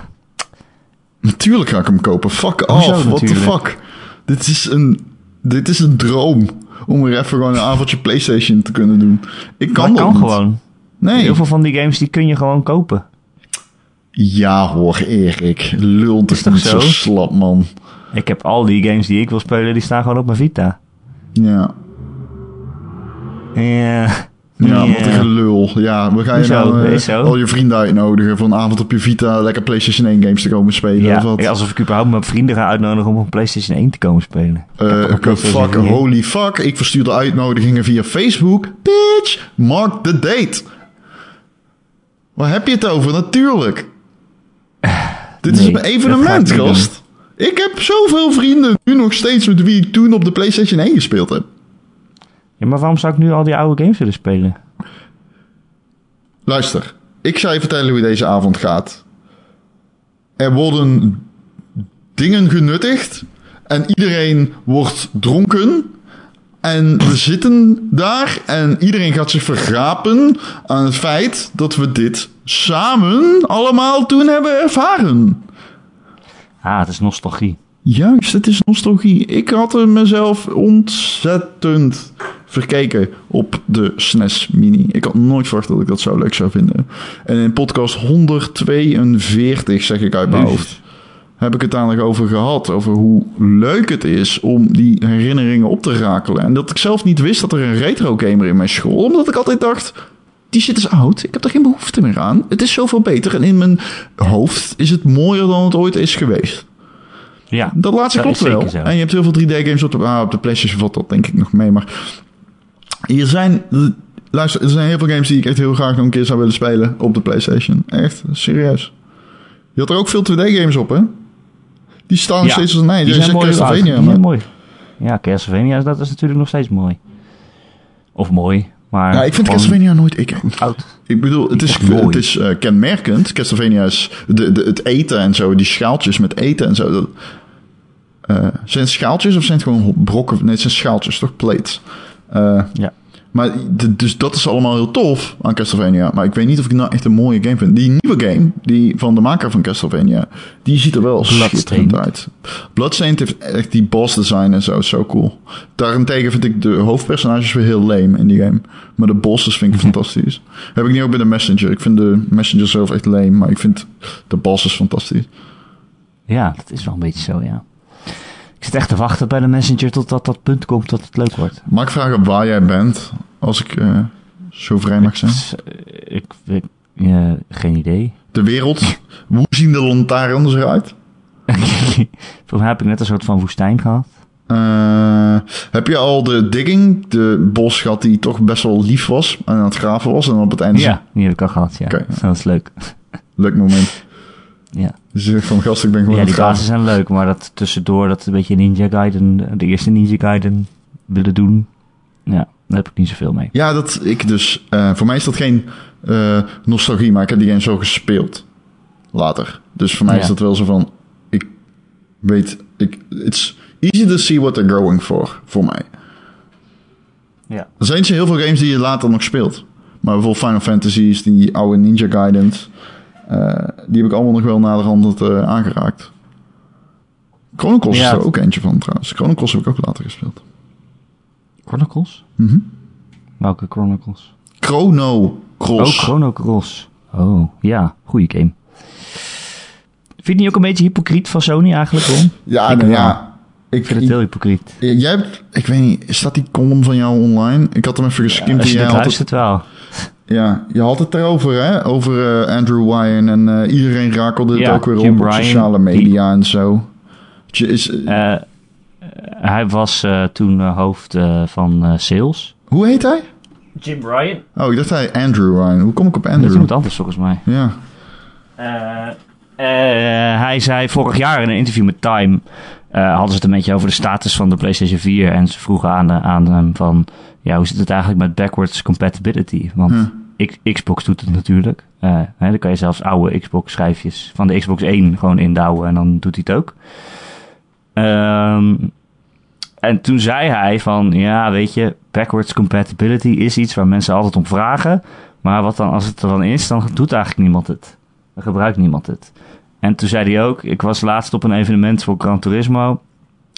Natuurlijk ga ik hem kopen. Fuck Hoezo off. What the fuck? Dit is een, dit is een droom. Om weer even gewoon een avondje PlayStation te kunnen doen. Ik kan dat dat kan niet. gewoon. Nee. Heel veel van die games die kun je gewoon kopen. Ja hoor, Erik. Lul Is toch niet zo zo? slap, man. Ik heb al die games die ik wil spelen, die staan gewoon op mijn Vita. Ja. Ja. Ja, wat een gelul. Ja, we gaan je nou eh, al je vrienden uitnodigen voor een avond op je Vita lekker PlayStation 1 games te komen spelen. Ja, of wat? ja, alsof ik überhaupt mijn vrienden ga uitnodigen om op PlayStation 1 te komen spelen. Ik heb Eh, ook een PlayStation fuck, 4. holy fuck. Ik verstuur de uitnodigingen via Facebook. Bitch, mark the date. Waar heb je het over? Natuurlijk. Dit is een evenement, gast. Ik heb zoveel vrienden nu nog steeds met wie ik toen op de PlayStation 1 gespeeld heb. Ja, maar waarom zou ik nu al die oude games willen spelen? Luister, ik ga je vertellen hoe deze avond gaat. Er worden dingen genuttigd en iedereen wordt dronken. En we zitten daar en iedereen gaat zich vergapen aan het feit dat we dit samen allemaal toen hebben ervaren. Ah, het is nostalgie. Juist, het is nostalgie. Ik had er mezelf ontzettend verkeken op de SNES Mini. Ik had nooit verwacht dat ik dat zo leuk zou vinden. En in podcast 142, zeg ik uit mijn hoofd, heb ik het dadelijk over gehad. Over hoe leuk het is om die herinneringen op te rakelen. En dat ik zelf niet wist dat er een retro gamer in mijn school. Omdat ik altijd dacht, die shit is oud. Ik heb er geen behoefte meer aan. Het is zoveel beter. En in mijn hoofd is het mooier dan het ooit is geweest. Ja, Dat laatste Dat klopt wel. En je hebt heel veel 3D-games op de, ah, op de PlayStation valt dat denk ik nog mee. Maar hier zijn, luister, er zijn heel veel games die ik echt heel graag nog een keer zou willen spelen op de PlayStation. Echt, serieus. Je had er ook veel 2D-games op, hè? Die staan nog steeds als nee. die Die zijn mooi. Castlevania, Die zijn maar- mooi. Ja, Castlevania, dat is natuurlijk nog steeds mooi. Of mooi, maar... Ja, ik vind Castlevania nooit ik. Oud. Ik bedoel, het is, het is eh, kenmerkend. Castlevania is de, de, het eten en zo, die schaaltjes met eten en zo. Dat, eh, zijn het schaaltjes of zijn het gewoon brokken? Nee, het zijn schaaltjes, toch? Plates. Eh, Ja. Maar dus dat is allemaal heel tof aan Castlevania. Maar ik weet niet of ik nou echt een mooie game vind. Die nieuwe game, die van de maker van Castlevania, die ziet er wel schitterend uit. Bloodstained heeft echt die boss design en zo, is zo cool. Daarentegen vind ik de hoofdpersonages weer heel lame in die game. Maar de bosses vind ik fantastisch. Heb ik niet ook bij de Messenger. Ik vind de Messenger zelf echt lame, maar ik vind de bosses fantastisch. Ja, dat is wel een beetje zo, ja. Ik zit echt te wachten bij de Messenger totdat dat punt komt dat het leuk wordt. Mag ik vragen waar jij bent, als ik eh, zo vrij mag zijn? Ik, ik eh, geen idee. De wereld, hoe zien de lantaarns eruit? Volgens mij heb ik net een soort van woestijn gehad. Eh, heb je al de digging, de bos gehad die toch best wel lief was en aan het graven was en op het einde Ja, die heb ik al gehad, ja. Oké. Dat is leuk. leuk moment. Ja, Dus je zegt van gast, ik ben gewoon ja die bases zijn leuk, maar dat tussendoor, dat een beetje Ninja Gaiden, de eerste Ninja Gaiden willen doen. Ja, daar heb ik niet zoveel mee. Ja, dat ik dus. eh, voor mij is dat geen eh, nostalgie, maar ik heb die game zo gespeeld later. Dus voor mij Ja. is dat wel zo van. Ik weet, ik, it's easy to see what they're going for voor mij. Ja. Er zijn heel veel games die je later nog speelt. Maar bijvoorbeeld Final Fantasies, die oude Ninja Gaidens. Eh, die heb ik allemaal nog wel naderhand uh, aangeraakt. Chronicles Ja. is er ook eentje van trouwens. Chronicles heb ik ook later gespeeld. Chronicles? Mhm. Welke Chronicles? Chrono Cross. Oh, Chrono Cross. Oh, ja, goede game. Vind je niet ook een beetje hypocriet van Sony eigenlijk, Ron? ja, Ik nou ja. Ik, vind het heel hypocriet. Jij hebt, ik weet niet, staat die column van jou online? Ik had hem even. Als je jij dit had het, wel. Ja, je had het erover, hè? Over eh, Andrew Ryan en eh, iedereen rakelde het Ja, ook weer Jim op sociale media en zo. Je is, Eh, hij was eh, toen hoofd eh, van eh, sales. hoe heet hij? Jim Ryan? Oh, ik dacht hij Andrew Ryan. Hoe kom ik op Dat is Andrew? iemand anders volgens mij. Ja. Eh, eh, hij zei vorig jaar in een interview met Time... eh, hadden ze het een beetje over de status van de PlayStation 4. En ze vroegen aan, aan hem van... Ja, hoe zit het eigenlijk met backwards compatibility? Want. Xbox doet het natuurlijk. Eh, dan kan je zelfs oude Xbox schijfjes van de Xbox 1 gewoon indouwen. En dan doet hij het ook. Ehm, en toen zei hij van... Ja, weet je... Backwards compatibility is iets waar mensen altijd om vragen. Maar wat dan, als het er dan is, dan doet eigenlijk niemand het. Dan gebruikt niemand het. En toen zei hij ook, ik was laatst op een evenement voor Gran Turismo.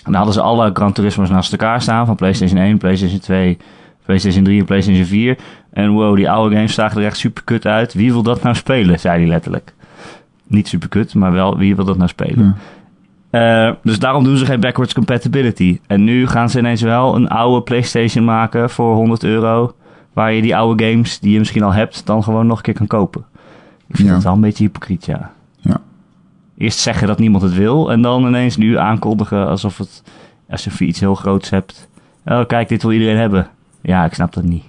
En daar hadden ze alle Gran Turismo's naast elkaar staan. Van PlayStation 1, PlayStation 2, PlayStation 3 en PlayStation 4. En wow, die oude games zagen er echt super kut uit. Wie wil dat nou spelen, zei hij letterlijk. Niet super kut, maar wel wie wil dat nou spelen. Eh, dus daarom doen ze geen backwards compatibility. En nu gaan ze ineens wel een oude PlayStation maken voor 100 euro. Waar je die oude games die je misschien al hebt, dan gewoon nog een keer kan kopen. Ik vind Ja. dat wel een beetje hypocriet, ja. Ja. Eerst zeggen dat niemand het wil en dan ineens nu aankondigen alsof, het, alsof je iets heel groots hebt. Oh, kijk, dit wil iedereen hebben. Ja, ik snap dat niet.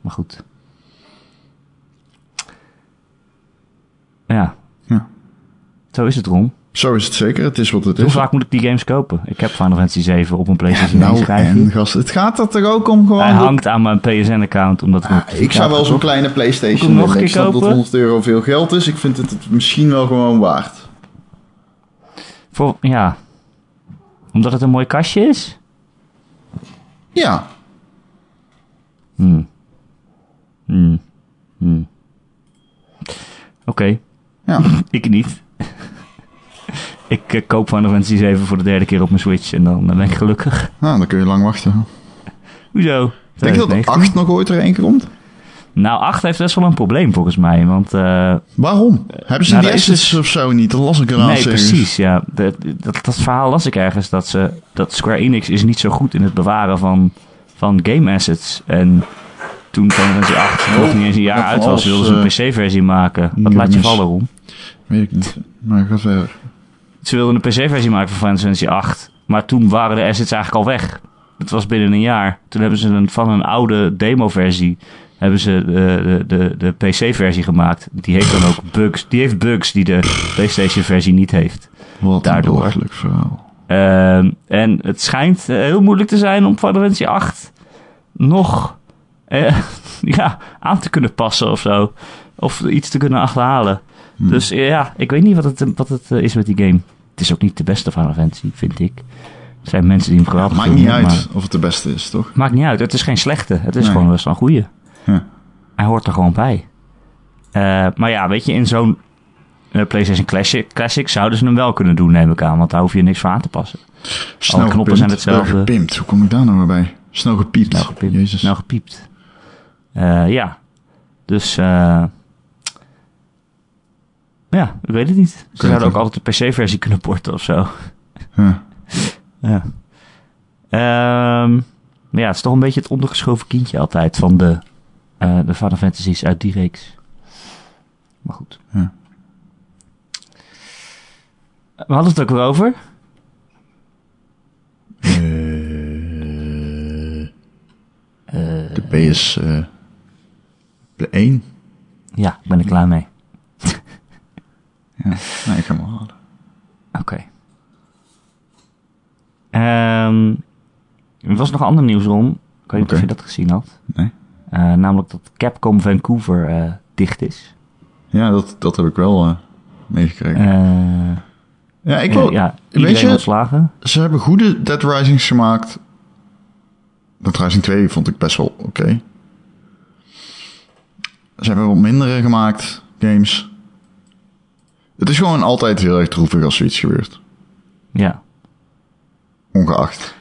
Maar goed. Ja. Ja. Zo is het, Ron. Zo is het zeker. Het is wat het Hoe is. vaak moet ik die games kopen? Ik heb Final Fantasy 7 op een PlayStation 1 Nou, en gast, het gaat er toch ook om gewoon... Hij dat- hangt aan mijn PSN-account, omdat Ah, op- ik zou wel zo'n kleine ik PlayStation nog. Ik snap dat kopen? 100 euro veel geld is. Ik vind het, het misschien wel gewoon waard. Voor, ja. Omdat het een mooi kastje is? Ja. Hmm. Hmm. Hmm. Oké, Ja. ik niet. ik eh, koop Final Fantasy 7 voor de derde keer op mijn Switch en dan eh, ben ik gelukkig. Nou, dan kun je lang wachten. Hoezo? Denk je dat 2019? 8 nog ooit er één komt? Nou, 8 heeft best wel een probleem volgens mij. Want uh, Waarom? Hebben ze nou, die assets of zo niet? Dat las ik eraan Nee, ergens. precies. Ja. Dat, dat, dat verhaal las ik ergens. Dat, ze, dat Square Enix is niet zo goed in het bewaren van, van game assets. En toen Final Fantasy 8 nog niet eens een jaar ja, uit was, wilden ze een eh, PC-versie maken. Wat laat je vallen, Ron? Weet ik niet. Maar ga verder. Ze wilden een PC-versie maken van Final Fantasy 8. Maar toen waren de assets eigenlijk al weg. Dat was binnen een jaar. Toen hebben ze een, van een oude demo-versie hebben ze de, de, de, de PC-versie gemaakt. Die heeft dan ook bugs. Die heeft bugs die de PlayStation-versie niet heeft. Wat Daardoor. een belachelijk verhaal. Ehm, en het schijnt eh, heel moeilijk te zijn om Final Fantasy 8 nog eh, ja, aan te kunnen passen of zo. Of iets te kunnen achterhalen. Hm. Dus eh, ja, ik weet niet wat het, wat het is met die game. Het is ook niet de beste Final Fantasy, vind ik. Er zijn mensen die hem geweldig Maakt vinden, niet uit maar- of het de beste is, toch? Maakt niet uit, het is geen slechte. Het is Nee. gewoon best wel een goeie. Ja. Hij hoort er gewoon bij. Maar ja, weet je, in zo'n eh, PlayStation Classic, Classic zouden ze hem wel kunnen doen, neem ik aan. Want daar hoef je niks voor aan te passen. Snel knoppen gepimpt. zijn hetzelfde. Gepimpt. Hoe kom ik daar nou weer bij? Snel gepiept. Nou gepiept. Jezus. Nou gepiept. Eh, ja. Dus, eh ja, ik weet het niet. Ze zouden ook altijd de PC-versie kunnen porten of zo. Ja. Ja. Ehm, maar ja, het is toch een beetje het ondergeschoven kindje altijd van de, eh de Final Fantasies uit die reeks. Maar goed. Ja. We hadden het ook weer over. Eh, de PS eh de 1. Ja, ik ben er klaar mee. Ja. Nee, ik ga hem halen. Oké. Ehm, er was nog ander nieuws om. Ik weet niet of je dat gezien had. Nee. Eh, namelijk dat Capcom Vancouver eh, dicht is. Ja, dat, dat heb ik wel eh, meegekregen. Eh, ja, ik eh, wil... ja, weet je- ontslagen. Ze hebben goede Dead Risings gemaakt. Dead Rising 2 vond ik best wel oké. Ze hebben wat mindere gemaakt, games. Het is gewoon altijd heel erg droevig als zoiets gebeurt. Ja. Ongeacht.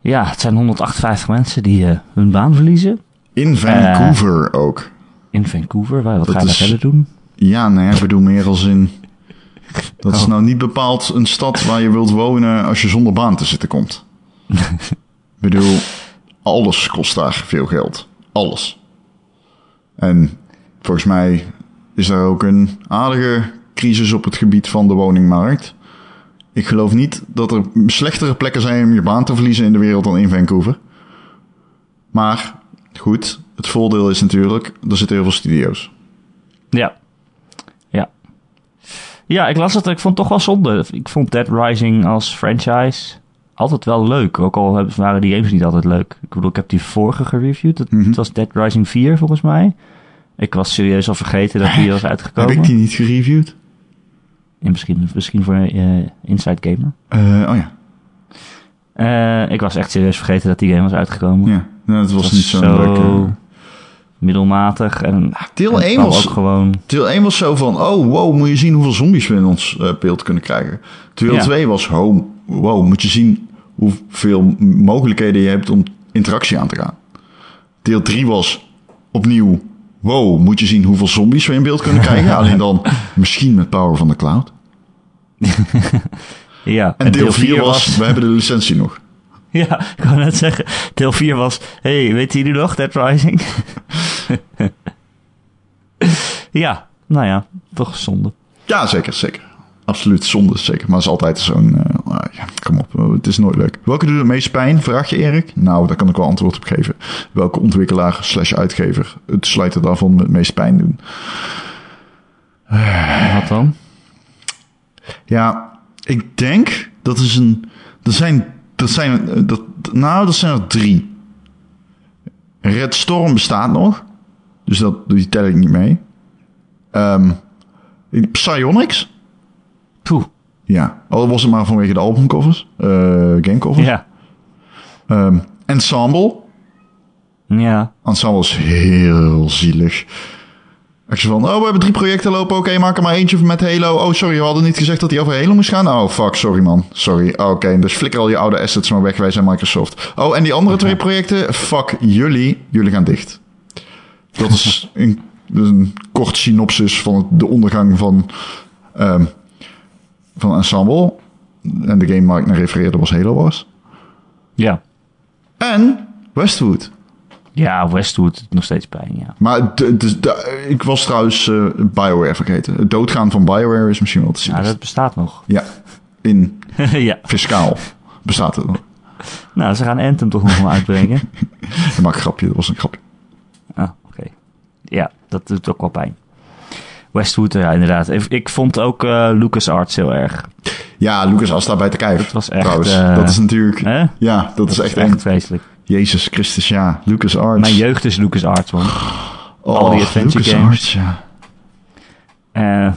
ja, het zijn 158 mensen die eh, hun baan verliezen. In Vancouver ook. In Vancouver. Waar, wat Dat ga je is- verder doen? Ja, nee, ik bedoel meer als in... Dat is Oh. nou niet bepaald een stad waar je wilt wonen als je zonder baan te zitten komt. ik bedoel, alles kost daar veel geld. Alles. En volgens mij is daar ook een aardige crisis op het gebied van de woningmarkt. Ik geloof niet dat er slechtere plekken zijn om je baan te verliezen in de wereld dan in Vancouver. Maar goed, het voordeel is natuurlijk, er zitten heel veel studio's. Ja. Ja. Ja, ik las het. Ik vond het toch wel zonde. Ik vond Dead Rising als franchise altijd wel leuk. Ook al waren die games niet altijd leuk. Ik bedoel, ik heb die vorige gereviewd. Dat, Mhm. Het was Dead Rising 4 volgens mij. Ik was serieus al vergeten dat die was uitgekomen. Heb ik die niet gereviewd? En misschien, misschien voor eh, Inside Gamer. Eh, oh ja. Eh, ik was echt serieus vergeten dat die game was uitgekomen. Ja, nou, het was Het niet zo'n zo leuke... middelmatig. En, Deel en 1 vooral was, ook gewoon... deel 1 was zo van... Oh, wow, moet je zien hoeveel zombies we in ons eh, beeld kunnen krijgen. Deel Ja. 2 was... Oh, wow, moet je zien hoeveel mogelijkheden je hebt om interactie aan te gaan. Deel 3 was opnieuw... Wow, moet je zien hoeveel zombies we in beeld kunnen krijgen. Alleen dan misschien met power van de cloud. Ja, En, deel 4 was... We hebben de licentie nog. Ja, ik wou net zeggen. Deel 4 was... hey, weet jullie nog Dead Rising? ja, nou ja, toch zonde. Ja, zeker, zeker. Absoluut zonde, zeker. Maar het is altijd zo'n... eh, ah, ja, kom op, eh, het is nooit leuk. Welke doet het meest pijn, vraag je Erik? Nou, daar kan ik wel antwoord op geven. Welke ontwikkelaar slash uitgever het sluiten daarvan met het meest pijn doen? En Wat dan? Ja, ik denk dat is een... Er zijn... Dat zijn dat, nou, dat zijn er drie. Red Storm bestaat nog. Dus dat, die tel ik niet mee. Ehm Psyonix? Poeh. Ja, al was het maar vanwege de albumcovers, eh gamecovers. Ja. Ehm, Ensemble. Ja. Ensemble is heel zielig. Als je van, oh, we hebben drie projecten lopen, oké, maak er maar eentje met Halo. Oh, sorry, we hadden niet gezegd dat die over Halo moest gaan. Oh, fuck, sorry man, sorry. Oké, dus flikker al je oude assets maar weg, wij zijn Microsoft. Oh, en die andere twee projecten, fuck jullie, jullie gaan dicht. Dat is een, een kort synopsis van de ondergang van, ehm, van Ensemble. En de game waar ik naar refereerde was Halo Wars. Ja. En Westwood. Ja, Westwood nog steeds pijn, ja. Maar ik was trouwens eh, BioWare vergeten. Het doodgaan van BioWare is misschien wel te zien. Ja, dat bestaat nog. Ja, in ja. fiscaal bestaat het nog. Nou, ze gaan Anthem toch nog wel uitbrengen. Ik maak een grapje, dat was een grapje. Ah, oké. Ja, dat doet ook wel pijn. Westwood, ja, inderdaad. Ik, ik vond ook eh LucasArts heel erg. Ja, Lucas was daarbij te kijken. Het was echt... Trouwens, eh, dat is natuurlijk... hè? Ja, dat is echt echt eng. vreselijk. Jezus Christus, ja. Lucas Arts. Mijn jeugd is LucasArts, man. oh, al die adventure Lucas games. Arts, ja. Eh,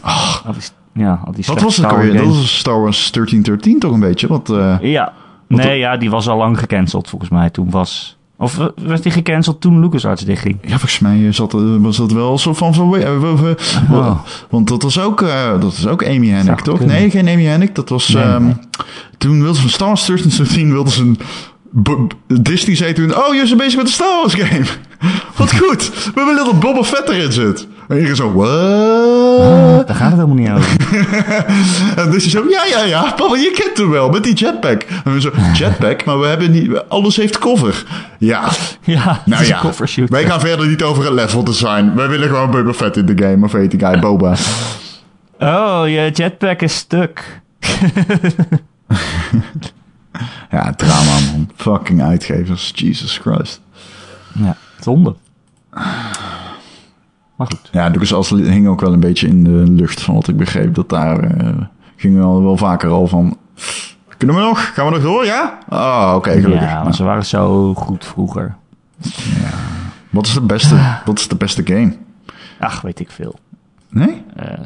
al die, ja, al die Wat was het ook alweer? Dat was Star Wars 1313 toch een beetje? Eh, Ja. Wat Nee, ja, die was al lang gecanceld volgens mij. Toen was... Of eh, werd die gecanceld toen LucasArts dichtging? ja, volgens mij zat, eh, was dat wel zo van... van eh, Oh. Want dat was ook, eh, dat is ook Amy Hennig, toch? kunnen. Nee, geen Amy Hennig. Dat was... Nee, ehm, nee. Toen wilden ze van Star Wars 1313 wilden ze een... Disney zei toen... Oh, jullie zijn bezig met een Star Wars game. Wat goed. We willen dat Boba Fett erin zit. En iedereen zo... What? Daar gaat het helemaal niet over. En hij zo, ja, ja, ja, papa, je kent hem wel, met die jetpack. En we zo, jetpack? Maar we hebben niet, alles heeft cover. Ja, ja, nou ja, wij gaan verder niet over het level design. Wij willen gewoon Boba Fett in de game, of heet die guy, Boba. Oh, je jetpack is stuk. Ja, drama man. Fucking uitgevers, Jesus Christ. Ja, zonde. Maar goed. Ja, LucasArts hing ook wel een beetje in de lucht van wat ik begreep. Dat daar eh gingen wel, wel vaker al van... Kunnen we nog? Gaan we nog door, ja? Ah, oké, gelukkig. Ja, maar Nou, ze waren zo goed vroeger. wat, is de beste, wat is de beste game? Ach, weet ik veel. Nee? Eh,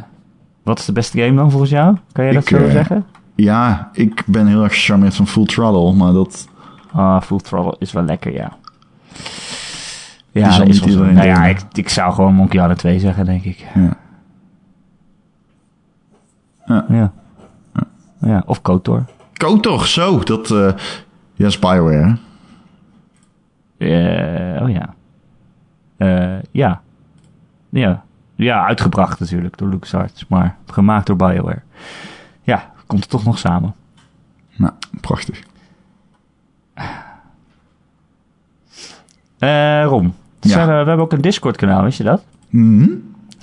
wat is de beste game dan volgens jou? Kan jij dat Ik, zo eh, zeggen? Ja, ik ben heel erg gecharmeerd van Full Throttle, maar dat... Ah, Full Throttle is wel lekker, ja. Ja, is wel Nou ja, ik, ik zou gewoon Monkey Island 2 zeggen, denk ik. Ja. Ja. Ja. Ja, of KOTOR. Kotor, zo, dat... eh ja, is Bioware, hè? Eh, oh ja. Eh, ja. Ja. Ja, uitgebracht natuurlijk door LucasArts, maar gemaakt door BioWare. Ja, komt het toch nog samen. Nou, prachtig. Eh Rom, Ja. Eh, we hebben ook een Discord-kanaal, wist je dat? Mhm.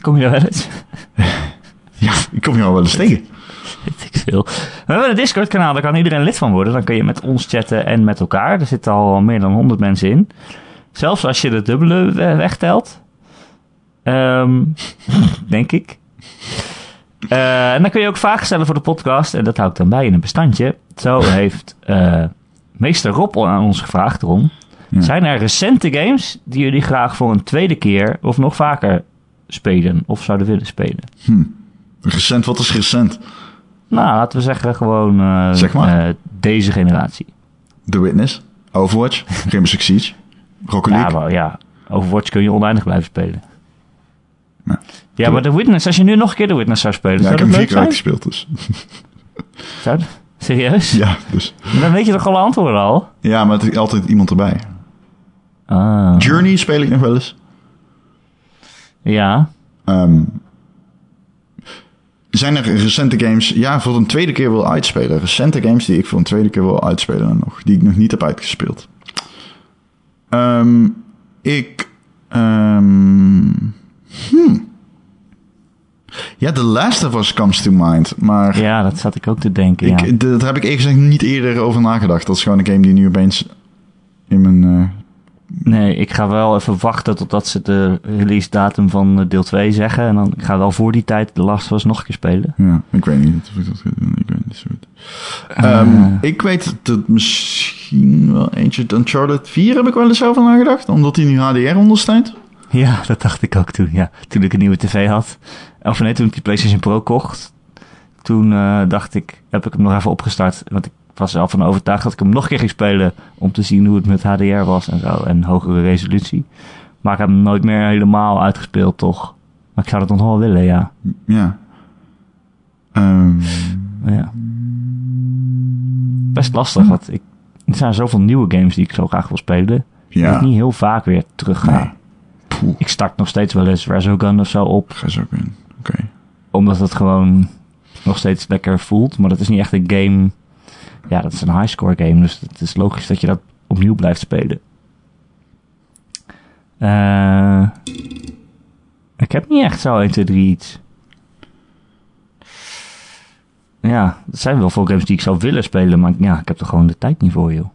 Kom je daar wel eens? Ja, ik kom hier al wel eens tegen. Weet ik veel. We hebben een Discord-kanaal, daar kan iedereen lid van worden. Dan kun je met ons chatten en met elkaar. Er zitten al meer dan 100 mensen in. Zelfs als je de dubbele we- wegtelt. Ehm, denk ik. Eh, en dan kun je ook vragen stellen voor de podcast. En dat hou ik dan bij in een bestandje. Zo heeft eh, meester Rob aan ons gevraagd erom. Ja. Zijn er recente games die jullie graag voor een tweede keer of nog vaker spelen of zouden willen spelen? Recent, wat is recent? Nou, laten we zeggen gewoon eh, Zeg maar. deze generatie. The Witness, Overwatch, Rainbow Six Siege, Rocket Ja, League. maar ja, Overwatch kun je oneindig blijven spelen. Ja. Ja, maar The Witness, als je nu nog een keer The Witness zou spelen, Ja, ik heb hem vier keer zijn? uitgespeeld, dus. Zou dat- Serieus? Ja, dus. Dan weet je toch alle antwoorden al? Ja, maar er is altijd iemand erbij. Ah, Journey speel ik nog wel eens. ja. Ehm, zijn er recente games, ja, voor een tweede keer wil uitspelen. Recente games die ik voor een tweede keer wil uitspelen nog, die ik nog niet heb uitgespeeld. Ehm, ik, ehm, hmm. Ja, The Last of Us comes to mind, maar Ja, dat zat ik ook te denken, ik, ja. dat heb ik gezegd niet eerder over nagedacht. Dat is gewoon een game die nu opeens in mijn, eh, Nee, ik ga wel even wachten totdat ze de release datum van eh, deel 2 zeggen. En dan ik ga wel voor die tijd de Last of Us nog een keer spelen. Ja, ik weet niet of ik dat ga doen. Ik weet niet zo goed. Eh. Ehm, ik weet dat misschien wel eentje... Uncharted 4 heb ik wel eens over nagedacht. Omdat die nu HDR ondersteunt. Ja, dat dacht ik ook toen. Ja, toen ik een nieuwe tv had. Of nee, toen ik die PlayStation Pro kocht. Toen eh, dacht ik, heb ik hem nog even opgestart. Want ik was er al van overtuigd dat ik hem nog een keer ging spelen. Om te zien hoe het met HDR was en zo. En hogere resolutie. Maar ik heb hem nooit meer helemaal uitgespeeld, toch? Maar ik zou dat nog wel willen, ja. Ja. Ehm, ja. Best lastig, want ik, er zijn zoveel nieuwe games die ik zo graag wil spelen. ja. Dat ik niet heel vaak weer terug ga. Nee. Poeh, Ik start nog steeds wel eens Resogun of zo op. in. Oké. Omdat het gewoon nog steeds lekker voelt. Maar dat is niet echt een game... Ja, dat is een highscore game. Dus het is logisch dat je dat opnieuw blijft spelen. Eh, ik heb niet echt zo 1, 2, 3 iets. Ja, er zijn wel veel games die ik zou willen spelen. Maar ja, ik heb er gewoon de tijd niet voor, joh.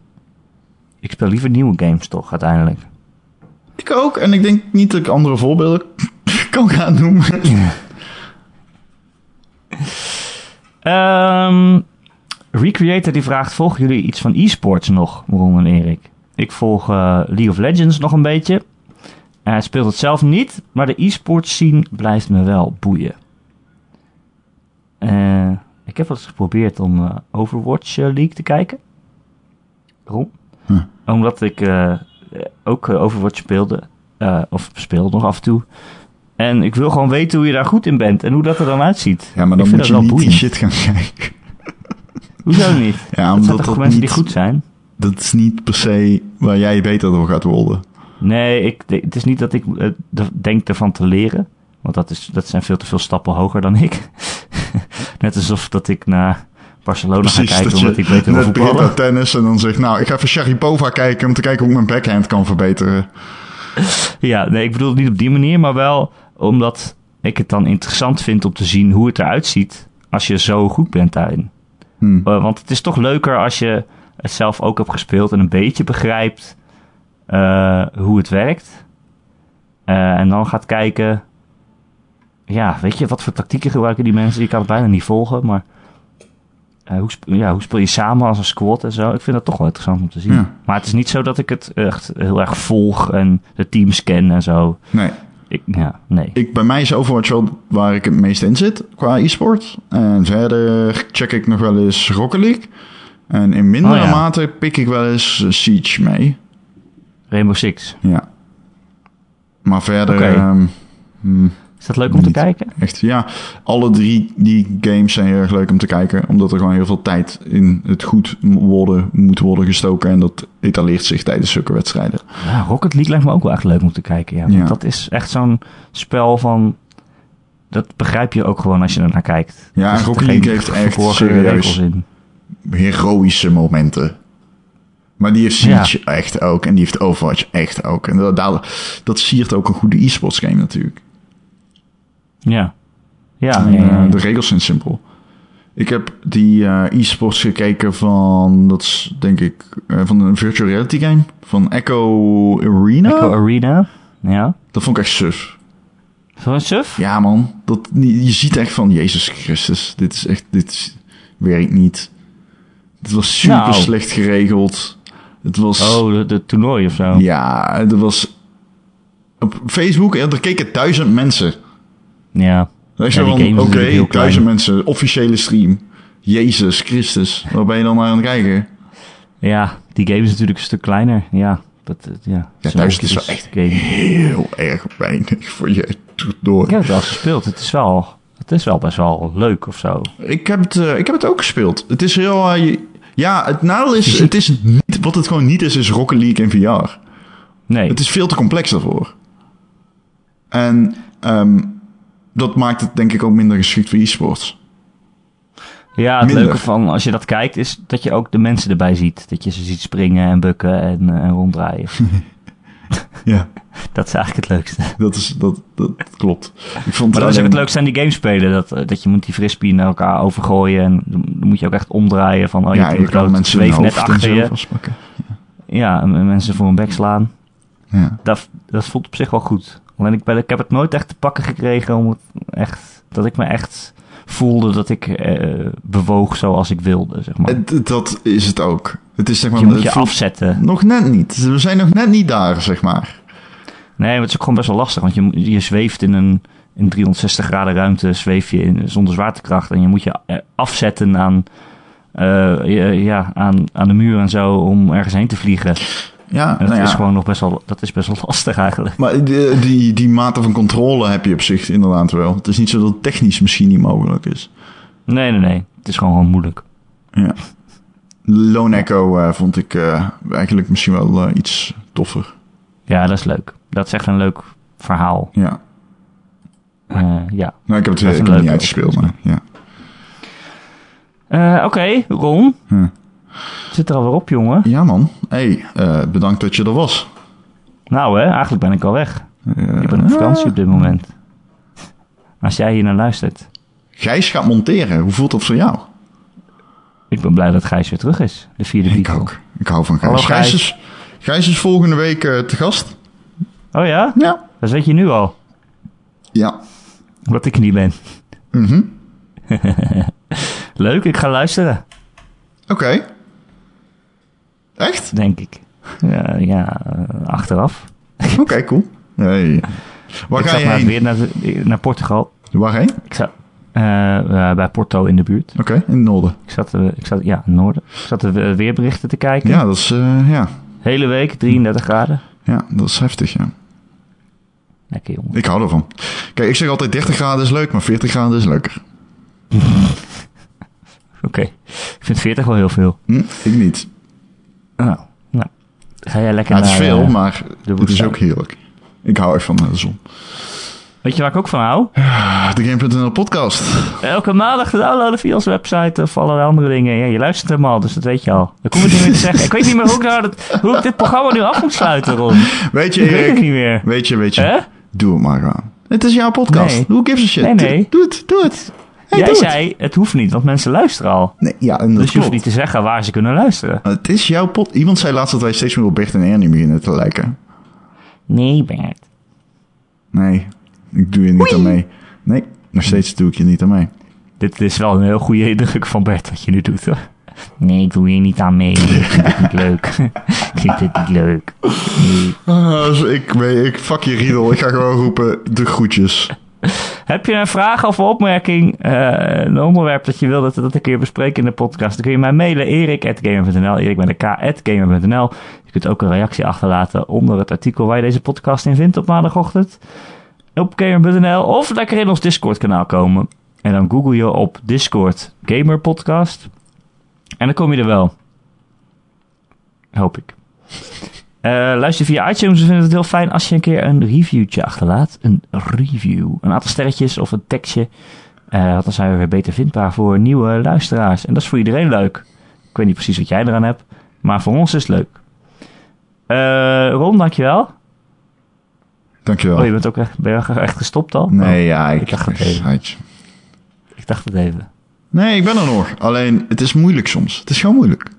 Ik speel liever nieuwe games toch, uiteindelijk. Ik ook. En ik denk niet dat ik andere voorbeelden kan gaan noemen. Ehm Recreator die vraagt, volgen jullie iets van e-sports nog, Ron en Erik? Ik volg eh, League of Legends nog een beetje. Hij speelt het zelf niet, maar de e-sports scene blijft me wel boeien. Eh, ik heb wel eens geprobeerd om eh, Overwatch League te kijken. Huh. Omdat ik ook eh, Overwatch speelde. eh, of speel nog af en toe. En ik wil gewoon weten hoe je daar goed in bent en hoe dat er dan uitziet. Ja, maar dan vind moet je dat niet die boeiend. shit gaan kijken. Hoezo niet? Ja, dat omdat zijn toch dat mensen niet, die goed zijn? dat is niet per se waar jij beter door gaat worden. Nee, ik, het is niet dat ik eh, de- denk ervan te leren. Want dat, is, dat zijn veel te veel stappen hoger dan ik. Net alsof dat ik naar Barcelona ga kijken dat omdat ik beter wil net begint voetballen. aan tennis en dan zegt, nou, ik ga even Sharipova kijken om te kijken hoe ik mijn backhand kan verbeteren. Ja, nee, ik bedoel het niet op die manier, maar wel omdat ik het dan interessant vind om te zien hoe het eruit ziet als je zo goed bent daarin. Hm. Eh, want het is toch leuker als je het zelf ook hebt gespeeld en een beetje begrijpt eh, hoe het werkt. Eh, en dan gaat kijken. Ja, weet je, wat voor tactieken gebruiken die mensen? Je kan het bijna niet volgen, maar. Eh, hoe, sp- ja, hoe speel je samen als een squad en zo? Ik vind dat toch wel interessant om te zien. Ja. Maar het is niet zo dat ik het echt heel erg volg en de teams ken en zo. Nee, Ik, ja, nee. ik, bij mij is Overwatch wel waar ik het meest in zit qua e-sport. En verder check ik nog wel eens Rocket League. En in mindere Oh ja. mate pik ik wel eens Siege mee. Rainbow Six. Ja. Maar verder... Is dat leuk om te kijken? Echt, ja. Alle drie die games zijn heel erg leuk om te kijken. Omdat er gewoon heel veel tijd in het goed worden, moet worden gestoken. En dat etaleert zich tijdens zulke wedstrijden. Ja, Rocket League lijkt me ook wel echt leuk om te kijken. Ja. Want Ja. dat is echt zo'n spel van... Dat begrijp je ook gewoon als je er naar kijkt. Ja, zitten Rocket League heeft echt serieus in. heroïsche momenten. Maar die heeft Siege echt ook. En die heeft Overwatch echt ook. En dat, dat, dat siert ook een goede e-sports game natuurlijk. Ja. Ja, En, ja, ja, eh, de regels zijn simpel. Ik heb die eh, e-sports gekeken van, dat is denk ik, eh, van een virtual reality game. Van Echo Arena. Echo Arena. Ja. Dat vond ik echt suf. Zo'n suf? Ja man, dat, je ziet echt van, Jezus Christus, dit is echt, dit is- werkt niet. Het was super Nou. slecht geregeld. Het was, Oh, de, de toernooi of zo. ja, er was, op Facebook, er keken duizend mensen. Ja. Oké, duizend mensen, officiële stream. Jezus Christus, waar ben je dan naar aan het kijken? Ja, die game is natuurlijk een stuk kleiner. Ja. Dat, eh, ja, Ja, duizend is wel echt game. heel erg weinig voor je Ik door. heb het wel gespeeld. Het is wel, het is wel best wel leuk of zo. Ik heb het, eh, ik heb het ook gespeeld. Het is heel. eh, ja, het nadeel is. Het is niet, wat het gewoon niet is, is Rocket League in VR. Nee. Het is veel te complex daarvoor. En ehm, dat maakt het denk ik ook minder geschikt voor e-sports. Ja, het Minder. leuke van als je dat kijkt is dat je ook de mensen erbij ziet. Dat je ze ziet springen en bukken en, eh, en ronddraaien. Ja, dat is eigenlijk het leukste. dat, is, dat, dat klopt. Ik vond Maar dat is ook het leukste aan die games spelen. Dat, eh, dat je moet die frisbee naar elkaar overgooien. En dan moet je ook echt omdraaien van... Oh, je Ja, je kan mensen net achter je. Ja, en mensen voor een bek slaan. Ja. Dat, dat voelt op zich wel goed. Alleen ik, ben, ik heb het nooit echt te pakken gekregen om het echt... Dat ik me echt voelde dat ik eh, bewoog zoals ik wilde, zeg maar. Dat is het ook. Het is zeg maar. je moet je voelt- afzetten. Nog net niet. We zijn nog net niet daar, zeg maar. Nee, maar het is ook gewoon best wel lastig. Want je, je zweeft in een in 360 graden ruimte, zweef je in, zonder zwaartekracht. En je moet je eh, afzetten aan, eh, ja, aan, aan de muur en zo om ergens heen te vliegen. Ja, En dat nou ja. is gewoon nog best wel, dat is best wel lastig eigenlijk. Maar die, die, die mate van controle heb je op zich inderdaad wel. Het is niet zo dat het technisch misschien niet mogelijk is. Nee, nee, nee. Het is gewoon, gewoon moeilijk. Ja. Lone Echo eh, vond ik eh, eigenlijk misschien wel eh, iets toffer. Ja, dat is leuk. Dat is echt een leuk, verhaal. Ja. Ja. Nou, ik heb het, ik een heb het niet uitgespeeld, maar ja. Oké, Ron. Zit er alweer op, jongen. Ja, man. hey, eh, bedankt dat je er was. Nou hè, eigenlijk ben ik al weg. Ik ben op vakantie op dit moment. Als jij hier naar luistert. Gijs gaat monteren. Hoe voelt dat voor jou? Ik ben blij dat Gijs weer terug is. De vierde Ik Beatle. ook. Ik hou van Gijs. Hallo, Gijs, Gijs. is, Gijs is volgende week eh, te gast. Oh ja? Ja. Dat weet je nu al. Ja. Omdat ik niet ben. Mhm. Leuk, ik ga luisteren. Oké. Echt? Denk ik. Ja, ja eh, achteraf. Oké, cool. Hey. Waar ik ga je heen? weer naar, Portugal. Waarheen? Ik zat eh, eh, bij Porto in de buurt. Oké, in het noorden. Ik zat, ik zat ja, in het noorden. Ik zat de we- weerberichten te kijken. Ja, dat is, ja. Hele week, 33 graden. ja, dat is heftig, ja. Lekker jongen. Ik hou ervan. Kijk, ik zeg altijd 30 graden is leuk, maar 40 graden is leuker. Oké. Ik vind 40 wel heel veel. Hm, ik niet. Nou, nou. Ga jij lekker Ja, het is naar, veel, eh, maar het is ook heerlijk. Ik hou echt van de zon. Weet je waar ik ook van hou? Ah, De Game.nl podcast. Elke maandag te downloaden via onze website of allerlei andere dingen. Ja, je luistert hem al, dus dat weet je al. Dan kom ik niet meer te zeggen. Ik weet niet meer hoe ik, nou dat, hoe ik dit programma nu af moet sluiten, Ron. Weet je, Ik weet Erik? niet meer. Weet je, weet je. Doe het maar gewoon. Het is jouw podcast. Nee. Who gives a shit? Nee, nee. Doe, doe het, doe het. Hey, Jij het. zei, het hoeft niet, want mensen luisteren al. Nee, ja, en dat Dus je hoeft niet te zeggen waar ze kunnen luisteren. Het is jouw pot. Iemand zei laatst dat wij steeds meer op Bert en Ernie beginnen te lijken. Nee, Bert. Nee, ik doe je niet aan mee. Nee, nog steeds doe ik je niet aan mee. Dit is wel een heel goede indruk van Bert wat je nu doet, hoor. Nee, ik doe hier niet aan mee. Ik vind het niet leuk. ik vind het niet leuk. Nee. Ah, dus ik, weet- ik fuck je riedel. Ik ga gewoon roepen de groetjes. Heb je een vraag of opmerking, eh, een onderwerp dat je wil dat we dat een keer bespreken in de podcast, dan kun je mij mailen erik.gamer.nl, erik met een k.gamer.nl. Je kunt ook een reactie achterlaten onder het artikel waar je deze podcast in vindt op maandagochtend op gamer.nl of lekker in ons Discord kanaal komen. En dan google je op Discord Gamer Podcast en dan kom je er wel. Hoop ik. Eh, luister via iTunes. We vinden het heel fijn als je een keer een reviewtje achterlaat. Een review. Een aantal sterretjes of een tekstje. Eh, want dan zijn we weer beter vindbaar voor nieuwe luisteraars. En dat is voor iedereen leuk. Ik weet niet precies wat jij eraan hebt. Maar voor ons is het leuk. Eh Ron, dankjewel. Dankjewel. Oh, je bent ook echt, ben je echt gestopt al? Nee, Oh, ja, ik, ik dacht het even. Ik dacht het even. Nee, ik ben er nog. Alleen, het is moeilijk soms. Het is gewoon moeilijk.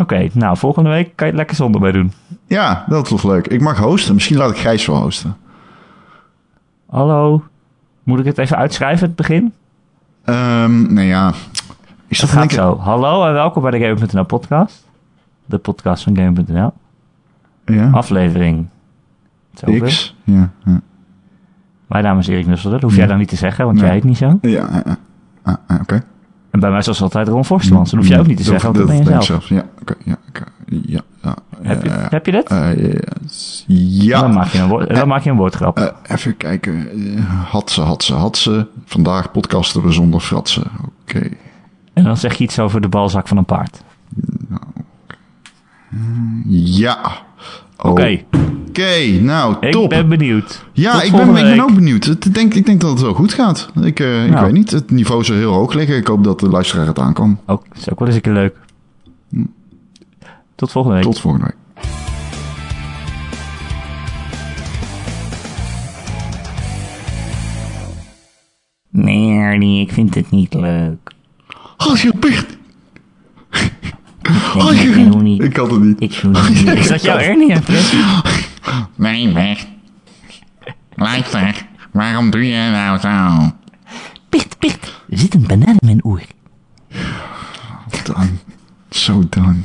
Oké, nou, volgende week kan je het lekker zonder mij doen. Ja, dat is leuk. Ik mag hosten. Misschien laat ik Gijs wel hosten. Hallo? Moet ik het even uitschrijven, het begin? Ehm nou ja. Is Dat dat gaat zo. Hallo en welkom bij de Gamer.nl podcast. De podcast van Gamer.nl. Ja. Aflevering. Zoveel. X. Ja. Ja. Mijn naam is Erik Nusselder. Dat hoef jij dan niet te zeggen, want Nee. jij heet niet zo. Ja, ja, ja. Ah, ah, oké. En bij mij zoals altijd Ron Forstemans. Dat hoef jij ook niet te zeggen, want dat ben je zelf. Ja, oké. ja, ja, ja. Heb je, eh, heb je dit? eh, ja. Dan, maak je een woord, dan maak je een woordgrap. Eh, even kijken. Had ze, had ze, had ze. Vandaag podcasten we zonder fratsen. Oké. En dan zeg je iets over de balzak van een paard. Ja. Oké, Oké, nou, ik top. ben benieuwd. ja, Tot ik ben, ik ook benieuwd. Het- denk, ik denk dat het wel goed gaat. Ik, eh, ik Nou. weet niet. Het niveau zou heel hoog liggen. Ik hoop dat de luisteraar het aankan. Ook, is ook wel eens een keer leuk. Tot volgende week. Tot volgende week. Nee, Ernie, ik vind het niet leuk. Als Als ik niet. Ik had het niet. Ik niet. Is dat jouw Ernie impressie? Nee, Bert. Luister, waarom doe je nou zo? Picht, picht. Er zit een banaan in mijn oor. Dan. Zo dan.